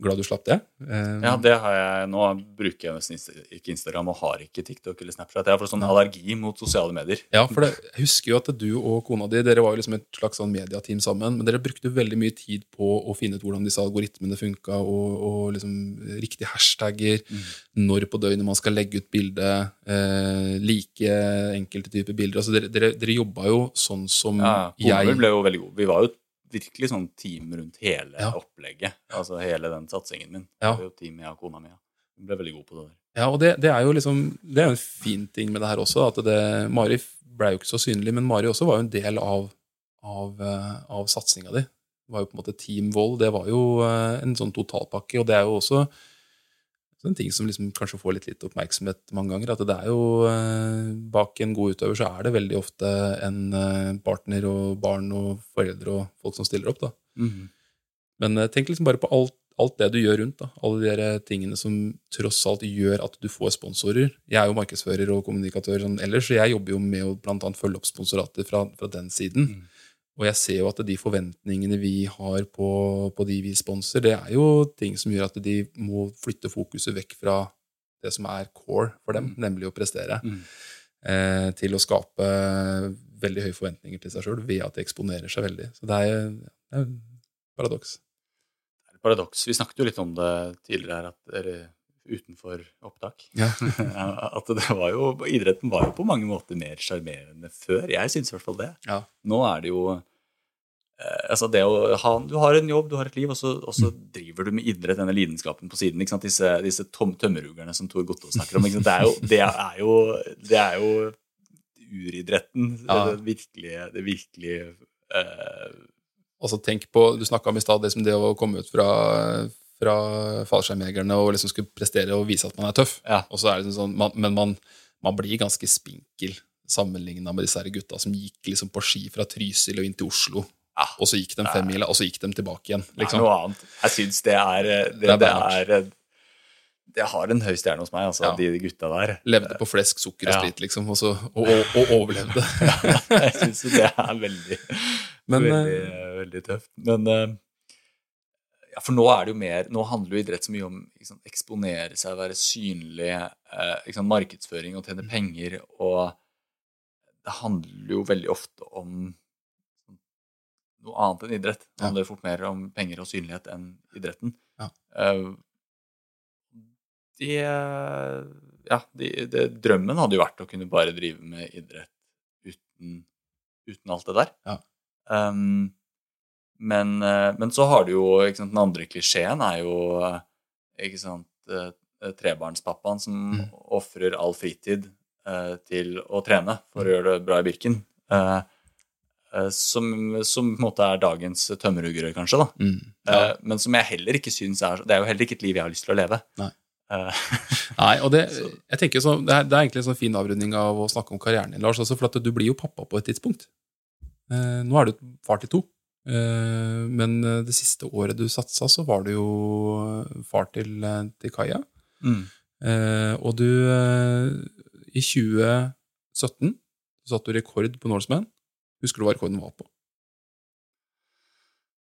glad du slapp det. Eh, Ja, det har jeg. Nå bruker jeg nesten ikke Instagram og har ikke TikTok eller Snapchat. Jeg har fått sånn allergi mot sosiale medier. Ja, for det, jeg husker jo at du og kona di dere var jo liksom et slags sånn mediateam sammen, men dere brukte veldig mye tid på å finne ut hvordan disse algoritmene funka, og, og liksom riktige hashtagger, når på døgnet man skal legge ut bilde, eh, like enkelte typer bilder. Altså dere, dere, dere jobba jo sånn som Ja, jeg ble jo veldig god. Vi var jo virkelig sånn team rundt hele Ja. opplegget. Altså hele den satsingen min. Ja. Det var jo team jeg og kona mi. Hun ble veldig god på det der. Ja, og det, det er jo liksom Det er en fin ting med det her også. At det, Mari ble jo ikke så synlig, men Mari også var jo en del av, av, eh, av satsinga di. Det var jo på en måte Team Vold. Det var jo eh, en sånn totalpakke, og det er jo også en ting som liksom kanskje får litt, litt oppmerksomhet mange ganger. At det er jo eh, Bak en god utøver så er det veldig ofte en eh, partner og barn og foreldre og folk som stiller opp. da. Men eh, tenk liksom bare på alt, alt det du gjør rundt. da. Alle de tingene som tross alt gjør at du får sponsorer. Jeg er jo markedsfører og kommunikatør sånn ellers, så jeg jobber jo med å blant annet følge opp sponsorater fra, fra den siden. Mm. Og jeg ser jo at de forventningene vi har på, på de vi sponser, det er jo ting som gjør at de må flytte fokuset vekk fra det som er core for dem, nemlig å prestere, Mm. eh, til å skape veldig høye forventninger til seg sjøl ved at de eksponerer seg veldig. Så det er, det er et paradoks. Det er et paradoks. Vi snakket jo litt om det tidligere her, at, eller utenfor opptak. Ja. at det var jo, idretten var jo på mange måter mer sjarmerende før. Jeg syns i hvert fall det. Ja. Nå er det jo eh, altså det å ha, Du har en jobb, du har et liv, og så, og så driver du med idrett, denne lidenskapen på siden. ikke sant? Disse, disse tom, tømmerugerne som Tor Gottaas snakker om. Ikke sant? Det, er jo, det, er jo, det er jo uridretten. Ja. Det virkelige, det virkelige eh, Altså tenk på, Du snakka om i stad liksom det å komme ut fra, fra fallskjermjegerne og liksom skulle prestere og vise at man er tøff. Ja. Og så er det liksom sånn, man, Men man, man blir ganske spinkel sammenligna med disse her gutta som gikk liksom på ski fra Trysil og inn til Oslo. Ja. Og så gikk de femmila, og så gikk de tilbake igjen. Det er liksom. noe annet. Jeg syns det er Det, Det er det, er det har en høy stjerne hos meg, altså, Ja. de gutta der. Levde på flesk, sukker og Ja. sprit, liksom, og, så, og, og, og overlevde. jeg syns det er veldig, Men, veldig, eh, veldig tøft. Men eh, ja, For nå er det jo mer Nå handler jo idrett så mye om å eksponere seg, være synlig, eh, sant, markedsføring og tjene Mm. penger. Og det handler jo veldig ofte om noe annet enn idrett. Det Ja. fort mer om penger og synlighet enn idretten. Ja. Eh, de, ja, de, de, drømmen hadde jo vært å kunne bare drive med idrett uten, uten alt det der. Ja. Um, men, eh, men så har du jo sant, Den andre klisjeen er jo eh, ikke sant, eh, trebarnspappaen som Mm. ofrer all fritid til å trene for å gjøre det bra i Birken. Som, som på en måte er dagens tømmerhuggere, kanskje. da. mm, ja. men som jeg heller ikke syns er Det er jo heller ikke et liv jeg har lyst til å leve. Nei. Nei, og det, jeg tenker så, det, er, det er egentlig en sånn fin avrunding av å snakke om karrieren din, Lars. Også, for at du blir jo pappa på et tidspunkt. Eh, nå er du far til to. Eh, men eh, det siste året du satsa, så var du jo eh, far til, til Kaja. mm. Eh, og du I 2017 så satte du rekord på Norseman. Husker du hva rekorden var på?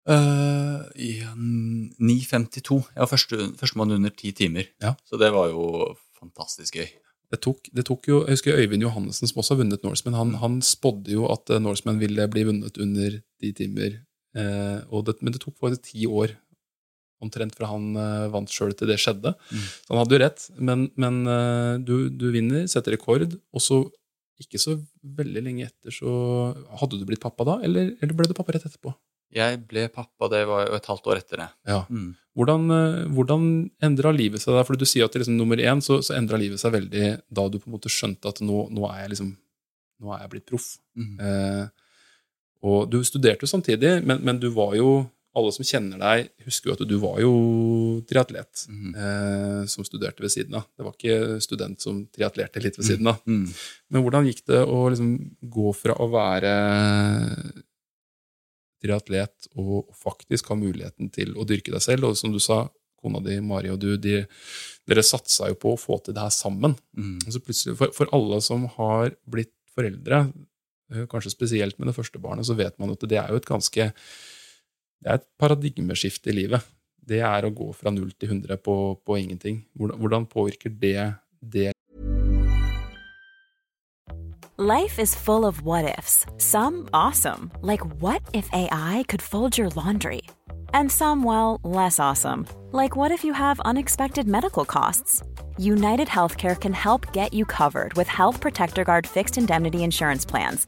Uh, i 9.52. Jeg var første, førstemann under ti timer. Ja. Så det var jo fantastisk gøy. Det tok, det tok jo, Jeg husker Øyvind Johannessen, som også har vunnet Norseman. Han, han spådde jo at Norseman ville bli vunnet under ti timer det, men det tok faktisk ti år omtrent fra han eh, vant sjøl til det skjedde. Så han hadde jo rett. Men, men eh, du, du vinner, setter rekord, og så ikke så veldig lenge etter så Hadde du blitt pappa da, eller, eller ble du pappa rett etterpå? Jeg ble pappa, det var jo et halvt år etter det. Ja. Mm. Hvordan, eh, hvordan endra livet seg da? For du sier at liksom, nummer én så, så endra livet seg veldig da du på en måte skjønte at nå, nå er jeg liksom Nå er jeg blitt proff. Mm. Eh, og du studerte jo samtidig, men, men du var jo Alle som kjenner deg, husker jo at du var jo triatlet Mm. eh, som studerte ved siden av. Det var ikke student som triatlerte litt ved siden av. Mm. Men hvordan gikk det å liksom gå fra å være triatlet og faktisk ha muligheten til å dyrke deg selv, og som du sa, kona di, Mari og du, de, dere satsa jo på å få til det her sammen. Mm. Og så plutselig, for, for alle som har blitt foreldre, kanskje spesielt med det første barnet, så vet man at det er jo et ganske Det er et paradigmeskifte i livet. Det er å gå fra null til 100 på, på ingenting. Hvordan, hvordan påvirker det det Life is full of what ifs. Some awesome, like what if AI could fold your laundry? And some, well, less awesome, like what if you have unexpected medical costs? United Healthcare can help get you covered with Health Protector Guard fixed indemnity insurance plans.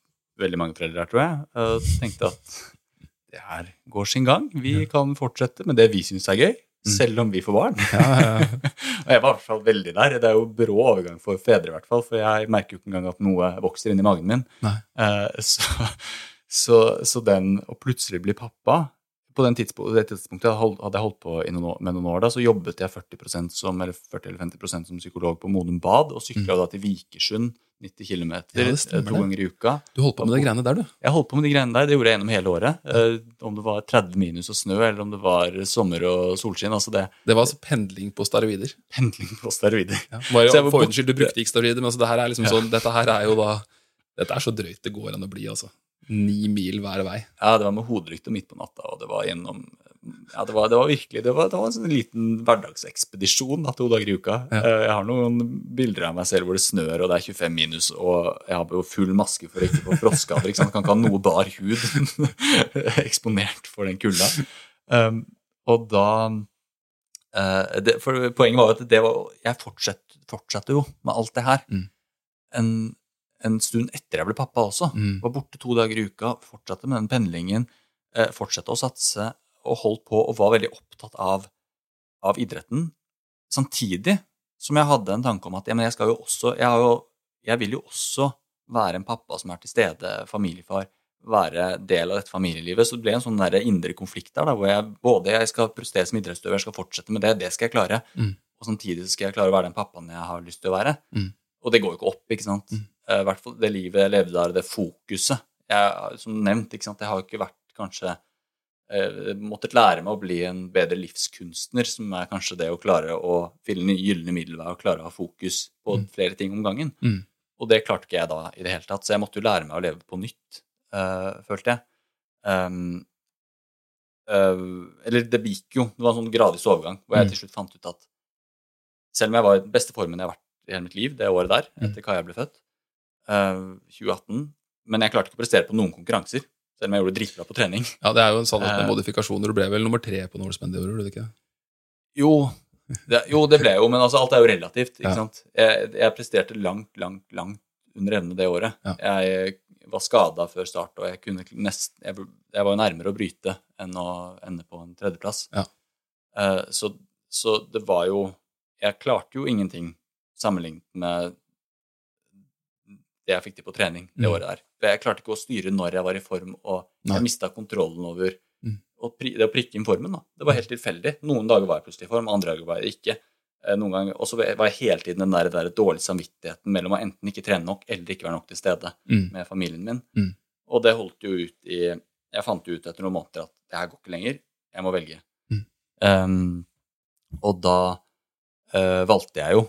veldig mange foreldre her, tror jeg. Og tenkte at det her går sin gang. Vi kan fortsette med det vi syns er gøy, selv om vi får barn. og jeg var i hvert fall veldig der. Det er jo brå overgang for fedre, i hvert fall, for jeg merker jo ikke engang at noe vokser inni magen min. Eh, så, så, så den å plutselig bli pappa på den tidspunkt, det tidspunktet hadde jeg holdt på med noen år, da, så jobbet jeg 40% som, eller 40 eller 50% som psykolog på Modum Bad, og sykla da til Vikersund 90 km Ja, to ganger i uka. Du holdt på med de greiene der, du. Jeg holdt på med de greiene der, det gjorde jeg gjennom hele året. Eh, om det var 30 minus og snø, eller om det var sommer og solskinn. altså det Det var altså pendling på steroider. Pendling på steroider. Bare jeg var for ordens skyld, du brukte ikke steroider, men altså, det her er liksom sånn, dette her er jo da Dette er så drøyt det går an å bli, altså. Ni mil hver vei. Ja, det var med hoderykte midt på natta, og det var gjennom Ja, det var, det var virkelig Det var, det var en sånn liten hverdagsekspedisjon da, to dager i uka. Ja. Eh, Jeg har noen bilder av meg selv hvor det snør, og det er 25 minus, og jeg har jo full maske for å ikke få frostskader. ikke sant? Kan ikke ha noe bar hud eksponert for den kulda. Um, og da uh, det, For poenget var jo at det var, jeg fortsatte, fortsatte jo med alt det her. Mm. En, en stund etter jeg ble pappa også. Mm. Var borte to dager i uka, fortsatte med den pendlingen. Eh, fortsatte å satse og holdt på og var veldig opptatt av, av idretten. Samtidig som jeg hadde en tanke om at ja, men jeg, skal jo også, jeg, har jo, jeg vil jo også være en pappa som er til stede, familiefar, være del av dette familielivet. Så det ble en sånn der indre konflikt der, da, hvor jeg både jeg skal prestere som idrettsutøver, jeg skal fortsette med det, det skal jeg klare, Mm. og samtidig skal jeg klare å være den pappaen jeg har lyst til å være. Mm. Og det går jo ikke opp, ikke sant. Mm. Eh, I hvert fall det livet jeg levde der, det fokuset. Jeg, som nevnt, ikke sant, jeg har ikke vært kanskje eh, måttet lære meg å bli en bedre livskunstner, som er kanskje det å klare å finne den gylne middelvei og klare å ha fokus på Mm. flere ting om gangen. Mm. Og det klarte ikke jeg da i det hele tatt, så jeg måtte jo lære meg å leve på nytt, eh, følte jeg. Um, eh, eller det gikk jo, det var en sånn gradvis overgang, hvor jeg Mm. til slutt fant ut at selv om jeg var i den beste formen jeg har vært i hele mitt liv det året der, etter etter Kaja ble født, eh, 2018, men jeg klarte ikke å prestere på noen konkurranser, selv om jeg gjorde det dritbra på trening. Ja, det er jo en sannhet med uh, modifikasjoner. Du ble vel nummer tre på Norseman det året, gjorde du ikke? Jo det, jo, det ble jeg jo, men altså, alt er jo relativt. ikke Ja. sant? Jeg, jeg presterte langt, langt, langt under evne det året. Ja. Jeg var skada før start, og jeg, kunne nest, jeg, jeg var jo nærmere å bryte enn å ende på en tredjeplass. Ja. Uh, så, så det var jo Jeg klarte jo ingenting sammenlignet med det jeg fikk til på trening det Mm. året der. For jeg klarte ikke å styre når jeg var i form, og Nei. jeg mista kontrollen over Mm. og pri, det å prikke inn formen. da. Det var helt tilfeldig. Noen dager var jeg plutselig i form, andre dager var jeg ikke. Eh, Noen ganger, Og så var jeg hele tiden den der, der dårlige samvittigheten mellom å enten ikke trene nok eller ikke være nok til stede Mm. med familien min. Mm. Og det holdt jo ut i Jeg fant jo ut etter noen måneder at det her går ikke lenger. Jeg må velge. Mm. Um, og da uh, valgte jeg jo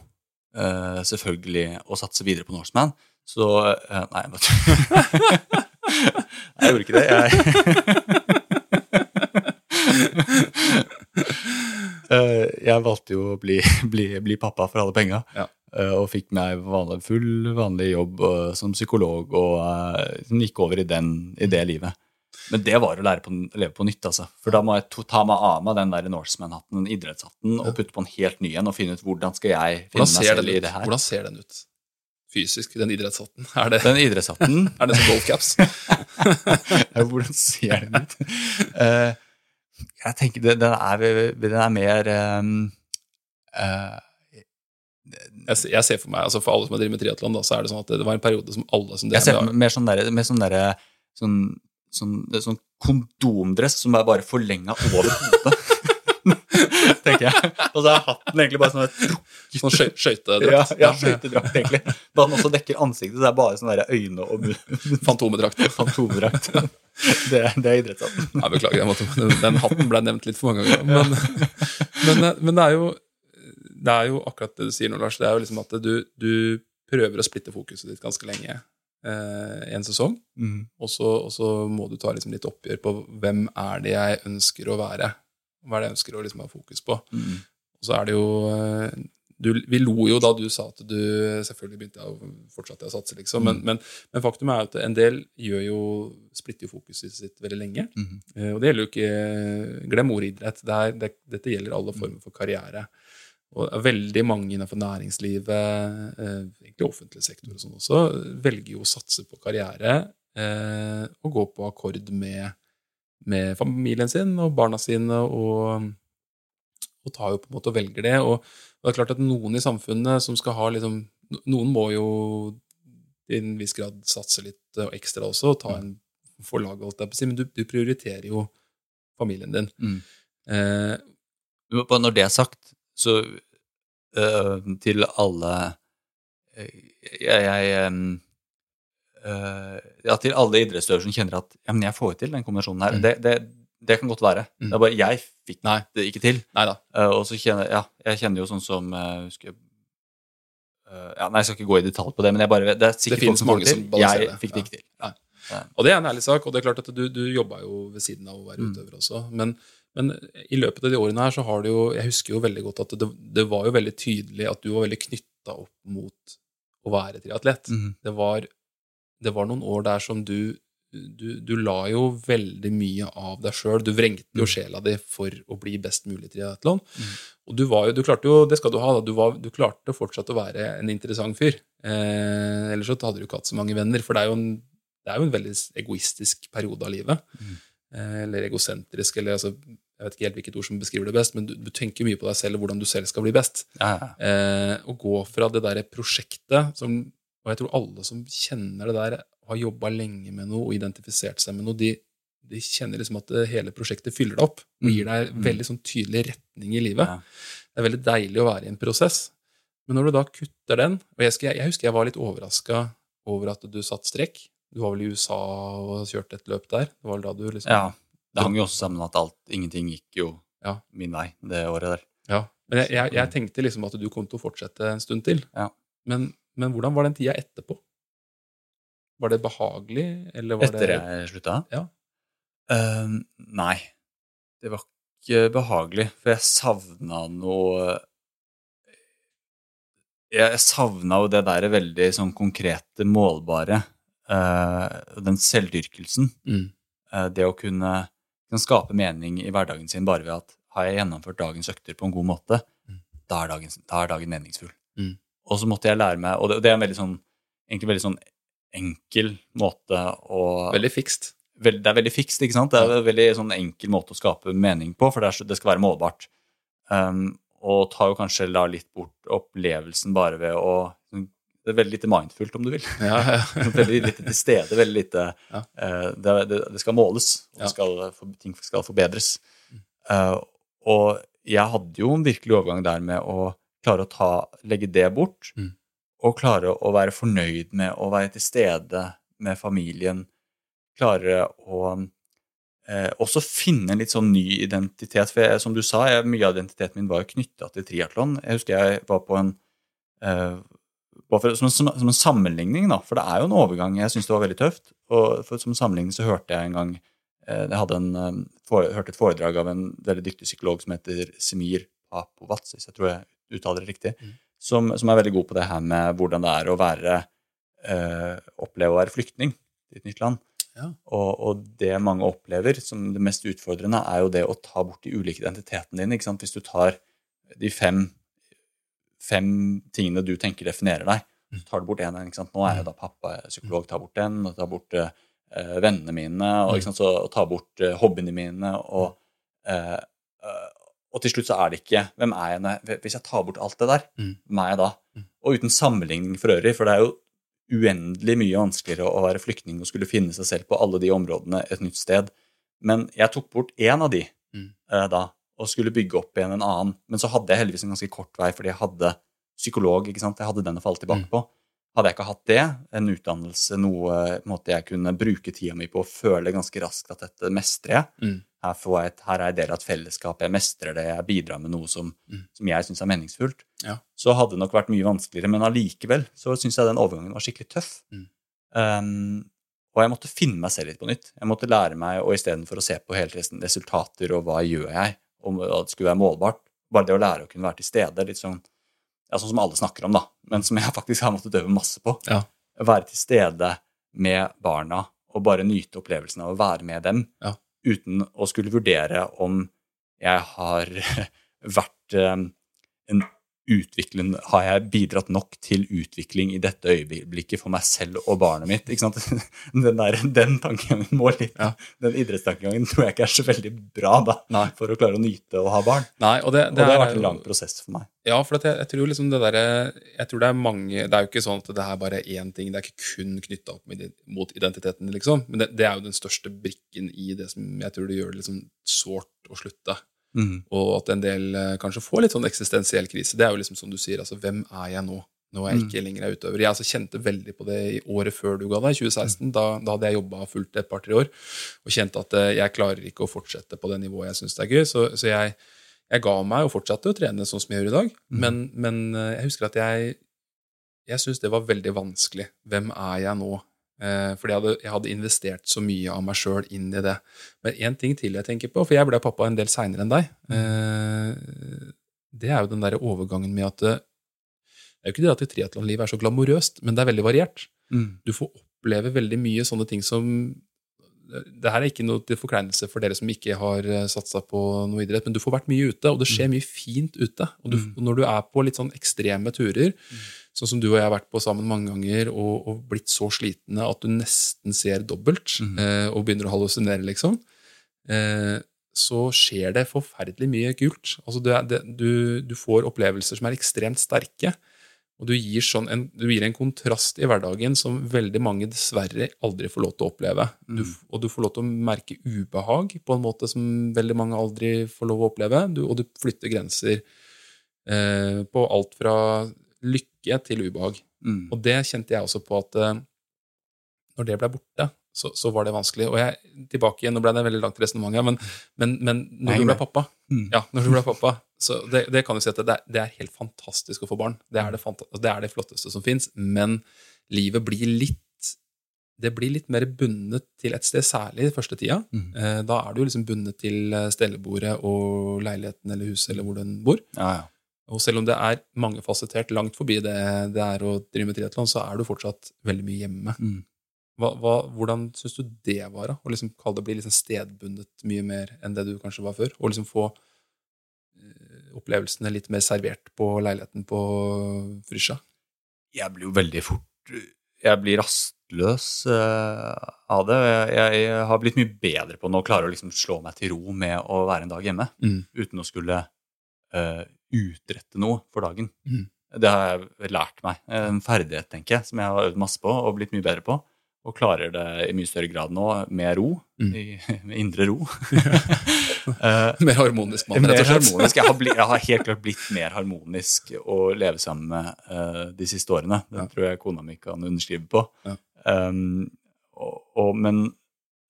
uh, selvfølgelig å satse videre på Norseman. Så eh, Nei, vet du. jeg gjorde ikke det. Jeg, Eh, jeg valgte jo å bli, bli, bli pappa for alle penga. Ja. eh, Og fikk meg vanlig, full vanlig jobb som psykolog og gikk over i, den, i det livet. Men det var å lære på, leve på nytt, altså. For da må jeg to, ta meg av meg den der Norseman-hatten, idrettshatten, og putte på en helt ny en og finne ut hvordan skal jeg finne meg selv i det her. Hvordan ser den ut fysisk, den idrettshatten? Er det, Den idrettshatten er det som golfcaps? Hvordan ser den ut? Uh, jeg tenker den, er, den er mer um, uh, Jeg, jeg ser for meg, altså For alle som har drevet med triatlon, så er det sånn at det var en periode som alle som Jeg ser for meg mer sånn derre med sånn der, sånn, sånn, sånn kondomdress som er bare forlenga over hodet. tenker jeg. Og så er hatten egentlig bare sånn Sånn skøy- Ja, skøytedrakt. ja skøytedrakt, egentlig. Da den også dekker ansiktet, så det er bare sånne øyne og munn. Fantomedrakt. Fantomedrakt. Det, det er idrettshatten. Nei, beklager, måtte, den, den hatten ble nevnt litt for mange ganger. Men, men, men det, er jo, det er jo akkurat det du sier nå, Lars. Det er jo liksom at du, du prøver å splitte fokuset ditt ganske lenge eh, en sesong. Mm. Og så må du ta liksom litt oppgjør på hvem er det jeg ønsker å være. Hva er det jeg ønsker å liksom ha fokus på. Mm. Og så er det jo eh, du, Vi lo jo da du sa at du Selvfølgelig begynte jeg å fortsatte jeg å satse, liksom. Men, men, men faktum er at en del gjør jo, splitter jo fokuset sitt veldig lenge. Mm. Eh, Og det gjelder jo ikke Glem ordet idrett. Det er, det, dette gjelder alle former for karriere. Og veldig mange innenfor næringslivet, eh, egentlig offentlig sektor og sånn også, velger jo å satse på karriere eh, og gå på akkord med, med familien sin og barna sine og, og tar jo på en måte og velger det. Og, og det er klart at noen i samfunnet som skal ha liksom Noen må jo i en viss grad satse litt eh, ekstra også, og ta en for laget, holdt jeg på å si, men du, du prioriterer jo familien din. Mm. Eh, Når det er sagt, så øh, til alle øh, Jeg, jeg Ja, til alle idrettsutøvere som kjenner at ja, men jeg får til den kombinasjonen her. Mm. Det, det, det kan godt være. Mm. Det er bare jeg fikk Nei. det ikke til. nei da. Eh, og så kjenner ja, jeg kjenner jo sånn som uh, husker, eh, ja, Nei, jeg skal ikke gå i detalj på det, men jeg bare, det er sikkert det folk som får det til. Jeg fikk det Ja. ikke til. Og det er en ærlig sak, og det er klart at du, du jobba jo ved siden av å være Mm. utøver også. Men, men i løpet av de årene her så har det jo Jeg husker jo veldig godt at det, det var jo veldig tydelig at du var veldig knytta opp mot å være triatlet. Mm. Det, var, det var noen år der som du du, du la jo veldig mye av deg sjøl. Du vrengte jo Mm. sjela di for å bli best mulig i triatlon. Mm. Og du var jo, du klarte jo, det skal du ha, du, var, du klarte fortsatt å være en interessant fyr. Eh, ellers så hadde du ikke hatt så mange venner, for det er jo en, det er jo en veldig egoistisk periode av livet. Mm. Eh, eller egosentrisk, eller altså, jeg vet ikke helt hvilket ord som beskriver det best, men du, du tenker mye på deg selv og hvordan du selv skal bli best. Ja. Eh, å gå fra det derre prosjektet som Og jeg tror alle som kjenner det der, har jobba lenge med noe og identifisert seg med noe, de, de kjenner liksom at hele prosjektet fyller deg opp og gir deg Mm. veldig sånn tydelig retning i livet. Ja. Det er veldig deilig å være i en prosess. Men når du da kutter den Og jeg, jeg, jeg husker jeg var litt overraska over at du satt strekk. Du var vel i USA og kjørte et løp der? Det var vel da du liksom ja. Det hang jo også sammen at alt, ingenting gikk jo Ja. min vei det året der. Ja. Men jeg, jeg, jeg tenkte liksom at du kom til å fortsette en stund til. Ja. Men, men hvordan var den tida etterpå? Var det behagelig, eller var Etter det jeg slutta? Ja. Uh, nei. Det var ikke behagelig, for jeg savna noe Jeg savna jo det der veldig sånn konkrete, målbare. Uh, den selvdyrkelsen. Mm. Uh, det å kunne, kunne skape mening i hverdagen sin bare ved at har jeg gjennomført dagens økter på en god måte, Mm. da, er dagen, da er dagen meningsfull. Mm. Og så måtte jeg lære meg Og det, det er en veldig sånn, egentlig veldig sånn enkel måte å Veldig fikst. Veld, det er veldig fikst, ikke sant? Det er en veldig sånn enkel måte å skape mening på, for det, er, det skal være målbart. Um, og tar jo kanskje da litt bort opplevelsen bare ved å sånn, det er veldig lite mindfullt, om du vil. Ja, ja. veldig lite til stede. veldig lite Ja. uh, det, det, det skal måles, og skal, ting skal forbedres. Uh, og jeg hadde jo en virkelig overgang der med å klare å ta, legge det bort, Mm. og klare å være fornøyd med å være til stede med familien. Klare å eh, også finne en litt sånn ny identitet. For jeg, som du sa, jeg, mye av identiteten min var jo knytta til triatlon. Jeg husker jeg var på en eh, for, som, en- som, som en sammenligning, da, for det er jo en overgang. Jeg syns det var veldig tøft. Og for, som sammenligning så hørte jeg en gang eh, Jeg hadde en, eh, for, hørte et foredrag av en veldig dyktig psykolog som heter Semir Papovats, hvis jeg tror jeg uttaler det riktig, som, som er veldig god på det her med hvordan det er å være eh, oppleve å være flyktning i et nytt land. Ja. Og, og det mange opplever som det mest utfordrende, er jo det å ta bort de ulike identitetene dine. Hvis du tar de fem, fem tingene du tenker definerer deg, så tar du bort én. Nå er jeg da pappa, jeg er psykolog, tar bort den, og tar bort eh, vennene mine, og? Så, og tar bort eh, hobbyene mine, og, eh, og til slutt så er det ikke Hvem er jeg når Hvis jeg tar bort alt det der, Mm. hvem er jeg da? Og uten sammenligning for øvrig, for det er jo uendelig mye vanskeligere å være flyktning og skulle finne seg selv på alle de områdene et nytt sted. Men jeg tok bort én av de Mm. eh, da, og skulle bygge opp igjen en annen. Men så hadde jeg heldigvis en ganske kort vei, fordi jeg hadde psykolog. ikke sant? Jeg hadde den å falle tilbake Mm. på. Hadde jeg ikke hatt det, en utdannelse, noe måte jeg kunne bruke tida mi på og føle ganske raskt at dette mestrer jeg, Mm. Her, jeg her er jeg del av et fellesskap, jeg mestrer det, jeg bidrar med noe som, Mm. som jeg syns er meningsfullt, Ja. så hadde det nok vært mye vanskeligere. Men allikevel så syns jeg den overgangen var skikkelig tøff. Mm. Um, og jeg måtte finne meg selv litt på nytt. Jeg måtte lære meg, og istedenfor å se på hele resten resultater og hva gjør jeg, om at det skulle være målbart, bare det å lære å kunne være til stede, litt sånn, ja, sånn som alle snakker om, da, men som jeg faktisk har måttet øve masse på. Ja. Være til stede med barna og bare nyte opplevelsen av å være med dem, Ja. Uten å skulle vurdere om jeg har vært eh, en utvikling, Har jeg bidratt nok til utvikling i dette øyeblikket for meg selv og barnet mitt? ikke sant? Den, der, den tankegangen må litt Ja. Den idrettstankegangen tror jeg ikke er så veldig bra da, Nei. for å klare å nyte å ha barn. Nei, og det, Og det, har er vært en lang prosess for meg. Ja, for at jeg, jeg tror liksom det der, Jeg tror det er mange Det er jo ikke sånn at det er bare én ting. Det er ikke kun knytta opp med, mot identiteten, liksom. Men det, det er jo den største brikken i det som jeg tror det gjør det liksom sårt å slutte. Mm. Og at en del eh, kanskje får litt sånn eksistensiell krise. Det er jo liksom som du sier, altså hvem er jeg nå? Nå er jeg ikke lenger er utøver. Jeg altså kjente veldig på det i året før du ga deg, 2016. Da, da hadde jeg jobba fullt et par-tre år og kjente at eh, jeg klarer ikke å fortsette på det nivået jeg syns det er gøy. Så, så jeg, jeg ga meg og fortsatte å trene sånn som jeg gjør i dag. Men, men eh, jeg husker at jeg, jeg syns det var veldig vanskelig. Hvem er jeg nå? Eh, fordi jeg hadde, jeg hadde investert så mye av meg sjøl inn i det. Men én ting til jeg tenker på, for jeg ble pappa en del seinere enn deg. Eh, det er jo den der overgangen med at det, det er jo ikke det at triatlonlivet er så glamorøst, men det er veldig variert. Mm. Du får oppleve veldig mye sånne ting som det her er ikke noe til forkleinelse for dere som ikke har satsa på noe idrett, men du får vært mye ute, og det skjer mye fint ute. Og, du, og når du er på litt sånn ekstreme turer, sånn som du og jeg har vært på sammen mange ganger, og, og blitt så slitne at du nesten ser dobbelt, eh, og begynner å hallusinere, liksom, eh, så skjer det forferdelig mye kult. Altså, du, er, det, du, du får opplevelser som er ekstremt sterke. Og du gir, sånn en, du gir en kontrast i hverdagen som veldig mange dessverre aldri får lov til å oppleve. Du, og du får lov til å merke ubehag på en måte som veldig mange aldri får lov å oppleve. Du, og du flytter grenser eh, på alt fra lykke til ubehag. Mm. Og det kjente jeg også på at eh, når det ble borte, så, så var det vanskelig. Og jeg, tilbake igjen, nå ble det veldig langt resonnement her, men, men, men når du ble pappa, Mm. ja, når du ble pappa, så det, det kan du si at det, er- det er helt fantastisk å få barn. Det er det, fanta- det, er det flotteste som fins, men livet blir litt det blir litt mer bundet til et sted, særlig i første tida. Mm. Eh, Da er du liksom bundet til eh, stellebordet og leiligheten eller huset eller hvor den bor. Ja, ja. Og selv om det er mangefasettert langt forbi det det er å drive med triatlon, så er du fortsatt veldig mye hjemme. Mm. Hva, hva, hvordan syns du det var? da? Å liksom kalle det bli liksom stedbundet mye mer enn det du kanskje var før? Og liksom få eh, opplevelsene litt mer servert på leiligheten på Frysja? jeg blir jo veldig fort Jeg blir rastløs eh, av det. Jeg, jeg har blitt mye bedre på nå å klare å liksom slå meg til ro med å være en dag hjemme Mm. uten å skulle eh, utrette noe for dagen. Mm. Det har jeg lært meg. En ferdighet, tenker jeg, som jeg har øvd masse på og blitt mye bedre på. Og klarer det i mye større grad nå, med ro. Mm. I, med indre ro. Eh, Mer harmonisk mann, rett og slett. harmonisk. Jeg har, bli, jeg har helt klart blitt mer harmonisk å leve sammen med uh, de siste årene. Det Ja. tror jeg kona mi kan underskrive på. Ja. Um, og, og, men,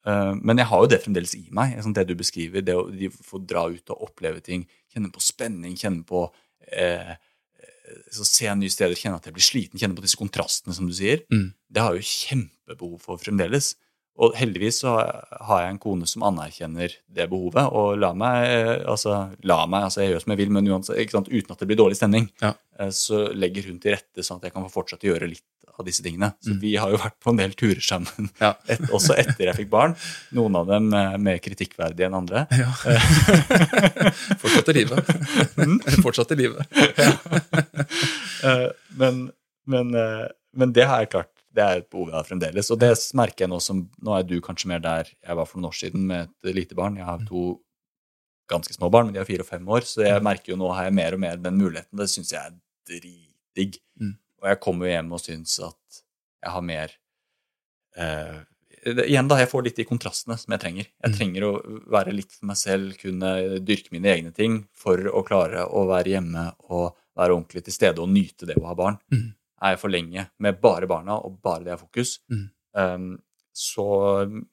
uh, men jeg har jo det fremdeles i meg. Det du beskriver, det å de få dra ut og oppleve ting. Kjenne på spenning, kjenne på eh, eh, så Se nye steder, kjenne at jeg blir sliten, kjenne på disse kontrastene, som du sier. Mm. Det har jeg jo kjempebehov for fremdeles. Og heldigvis så har jeg en kone som anerkjenner det behovet, og la meg eh, altså, la meg, altså jeg gjør som jeg vil, men uansett, sant, uten at det blir dårlig stemning, Ja. eh, så legger hun til rette sånn at jeg kan få fortsette å gjøre litt av disse tingene. Så Mm. vi har jo vært på en del turer sammen, Ja. et, også etter jeg fikk barn. Noen av dem mer kritikkverdige enn andre. Ja. Fortsatt i live. Mm. Fortsatt i live. Eh, men, men, men det har jeg klart. Det er et behov jeg har fremdeles. Og det merker jeg nå som Nå er du kanskje mer der jeg var for noen år siden med et lite barn. Jeg har to ganske små barn, men de er fire og fem år, så jeg merker jo nå har jeg mer og mer den muligheten. Det syns jeg er dritdigg. Mm. Og jeg kommer jo hjem og syns at jeg har mer eh, Igjen, da, jeg får litt de kontrastene som jeg trenger. Jeg Mm. trenger å være litt for meg selv, kunne dyrke mine egne ting for å klare å være hjemme og være ordentlig til stede og nyte det å ha barn. Mm. Er jeg for lenge med bare barna og bare det er fokus, Mm. um, så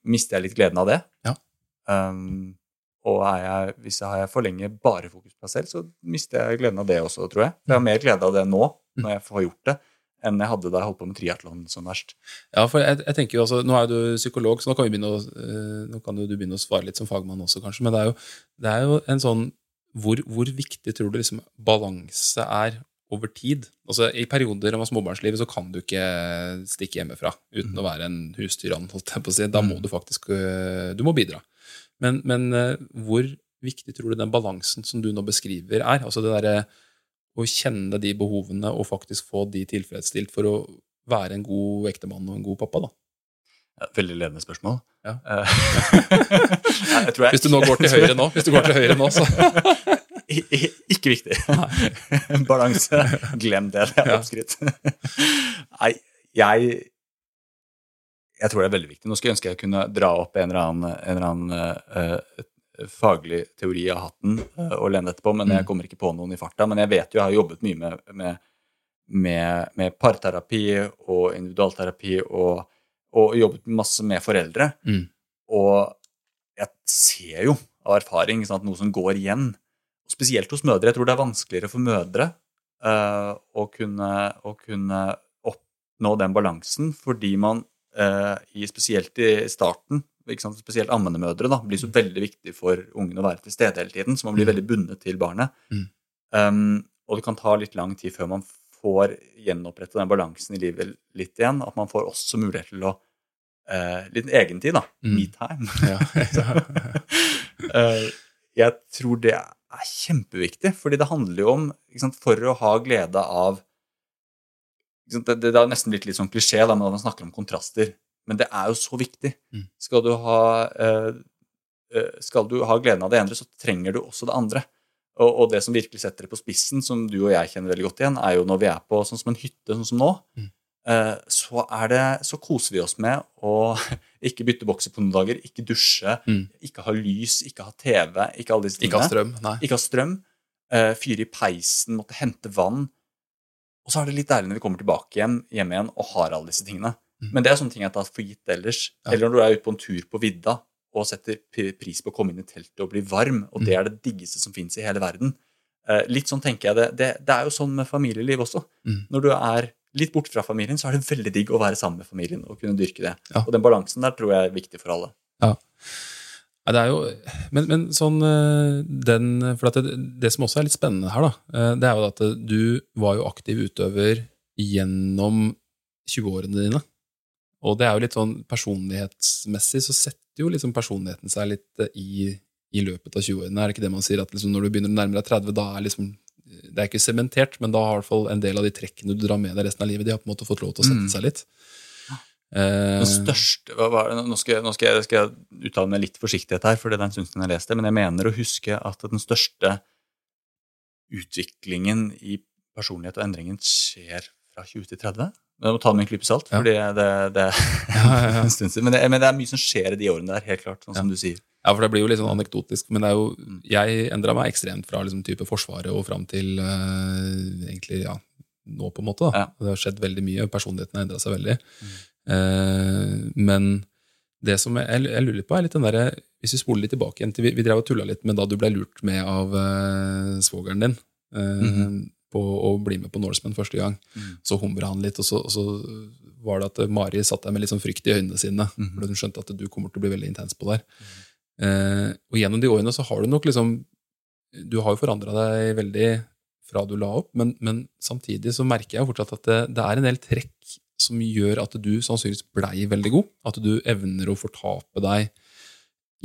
mister jeg litt gleden av det. Ja. Um, og er jeg, hvis jeg har for lenge bare fokus på meg selv, så mister jeg gleden av det også, tror jeg. For jeg har mer glede av det nå, Mm. når jeg får gjort det, enn jeg hadde da jeg holdt på med triatlon som verst. Ja, for jeg, jeg tenker jo altså, Nå er du psykolog, så nå kan, å, eh, nå kan du begynne å svare litt som fagmann også, kanskje. Men det er jo, det er jo en sånn hvor, hvor viktig tror du liksom balanse er over tid? Altså I perioder av småbarnslivet så kan du ikke stikke hjemmefra uten å være en jeg si. Da må du faktisk øh, du må bidra. Men, men øh, hvor viktig tror du den balansen som du nå beskriver, er? Altså det derre å kjenne de behovene og faktisk få de tilfredsstilt for å være en god ektemann og en god pappa, da. Veldig ledende spørsmål. Ja. Eh, Nei, jeg tror jeg- Hvis du nå går til høyre nå, hvis du går til høyre nå, så Ikke viktig. Balanse. Glem det. Det er oppskrytt. Nei, jeg Jeg tror det er veldig viktig. Nå skulle jeg ønske jeg kunne dra opp en eller annen, en eller annen uh, faglig teori av hatten uh, og lene etterpå, men jeg Mm. kommer ikke på noen i farta. Men jeg vet jo, jeg har jobbet mye med, med, med, med parterapi og individualterapi og, og jobbet masse med foreldre. Mm. Og jeg ser jo av erfaring sant, noe som går igjen. Spesielt hos mødre. Jeg tror det er vanskeligere for mødre uh, å, kunne, å kunne oppnå den balansen, fordi man uh, i, spesielt i starten, sant, spesielt ammende mødre, da, blir så veldig viktig for ungen å være til stede hele tiden, så man blir Mm. veldig bundet til barnet. Mm. Um, og det kan ta litt lang tid før man får gjenopprette den balansen i livet litt igjen. At man får også mulighet til å uh, Litt egentid, da. Mm. Me-time. ja. uh, jeg tror det er kjempeviktig, fordi det handler jo om sant, For å ha glede av sant, det, det har nesten blitt litt sånn klisjé da, når man snakker om kontraster, men det er jo så viktig. Mm. Skal, du ha, eh, eh, skal du ha gleden av det ene, så trenger du også det andre. Og, og det som virkelig setter det på spissen, som du og jeg kjenner veldig godt igjen, er jo når vi er på sånn som en hytte, sånn som nå. Mm. Eh, Så, er det, så koser vi oss med å ikke bytte bokser på noen dager, ikke dusje, Mm. ikke ha lys, ikke ha TV, ikke alle disse Ikke ha tingene. strøm, nei. Ikke ha strøm. eh, fyre i peisen, måtte hente vann. Og så er det litt deilig når vi kommer tilbake hjem, hjem igjen og har alle disse tingene. Mm. Men det er sånne ting jeg tar for gitt ellers. Ja. Eller når du er ute på en tur på vidda og setter pris på å komme inn i teltet og bli varm, og Mm. det er det diggeste som fins i hele verden. Eh, litt sånn tenker jeg det. det. Det er jo sånn med familieliv også. Mm. Når du er litt bort fra familien, så er det veldig digg å være sammen med familien og kunne dyrke det. Ja. Og den balansen der tror jeg er viktig for alle. Ja. Det er jo, men, men sånn eh, den, For at det, det som også er litt spennende her, da, eh, det er jo at du var jo aktiv utøver gjennom 20-årene dine. Og det er jo litt sånn personlighetsmessig så setter jo liksom personligheten seg litt eh, i, i løpet av 20-årene. Er det ikke det man sier at liksom når du begynner å nærme deg 30, da er liksom Det er ikke sementert, men da har i hvert fall en del av de trekkene du drar med deg resten av livet, de har på en måte fått lov til å sette Mm. seg litt. Eh, Den største, hva var det? Nå skal, jeg- nå skal, jeg, skal jeg uttale meg litt forsiktighet her, for det er en stund siden jeg leste, men jeg mener å huske at den største utviklingen i personlighet og endringen skjer fra 20 til 30. Men jeg må ta det med en klype salt, Ja. fordi det, det er en stund siden. Men det, er mye som skjer i de årene der, helt klart, sånn som du sier. Ja, for det blir jo litt sånn anekdotisk, men det er jo, jeg endra meg ekstremt fra liksom type Forsvaret og fram til uh, egentlig ja, nå, på en måte. da. Ja. Det har skjedd veldig mye, personligheten har endra seg veldig. Eh, men det som jeg, jeg lurer litt på, er litt den derre Hvis vi spoler litt tilbake igjen til Vi, vi drev og tulla litt med da du ble lurt med av uh, svogeren din eh, på å bli med på Norseman første gang. Så humra han litt, og så, og så var det at Mari satt der med litt sånn frykt i øynene sine. For hun skjønte at du kommer til å bli veldig intens på der. Eh, og gjennom de årene så har du nok liksom Du har jo forandra deg veldig fra du la opp, men, men samtidig så merker jeg jo fortsatt at det, det er en del trekk som gjør at du sannsynligvis blei veldig god. At du evner å fortape deg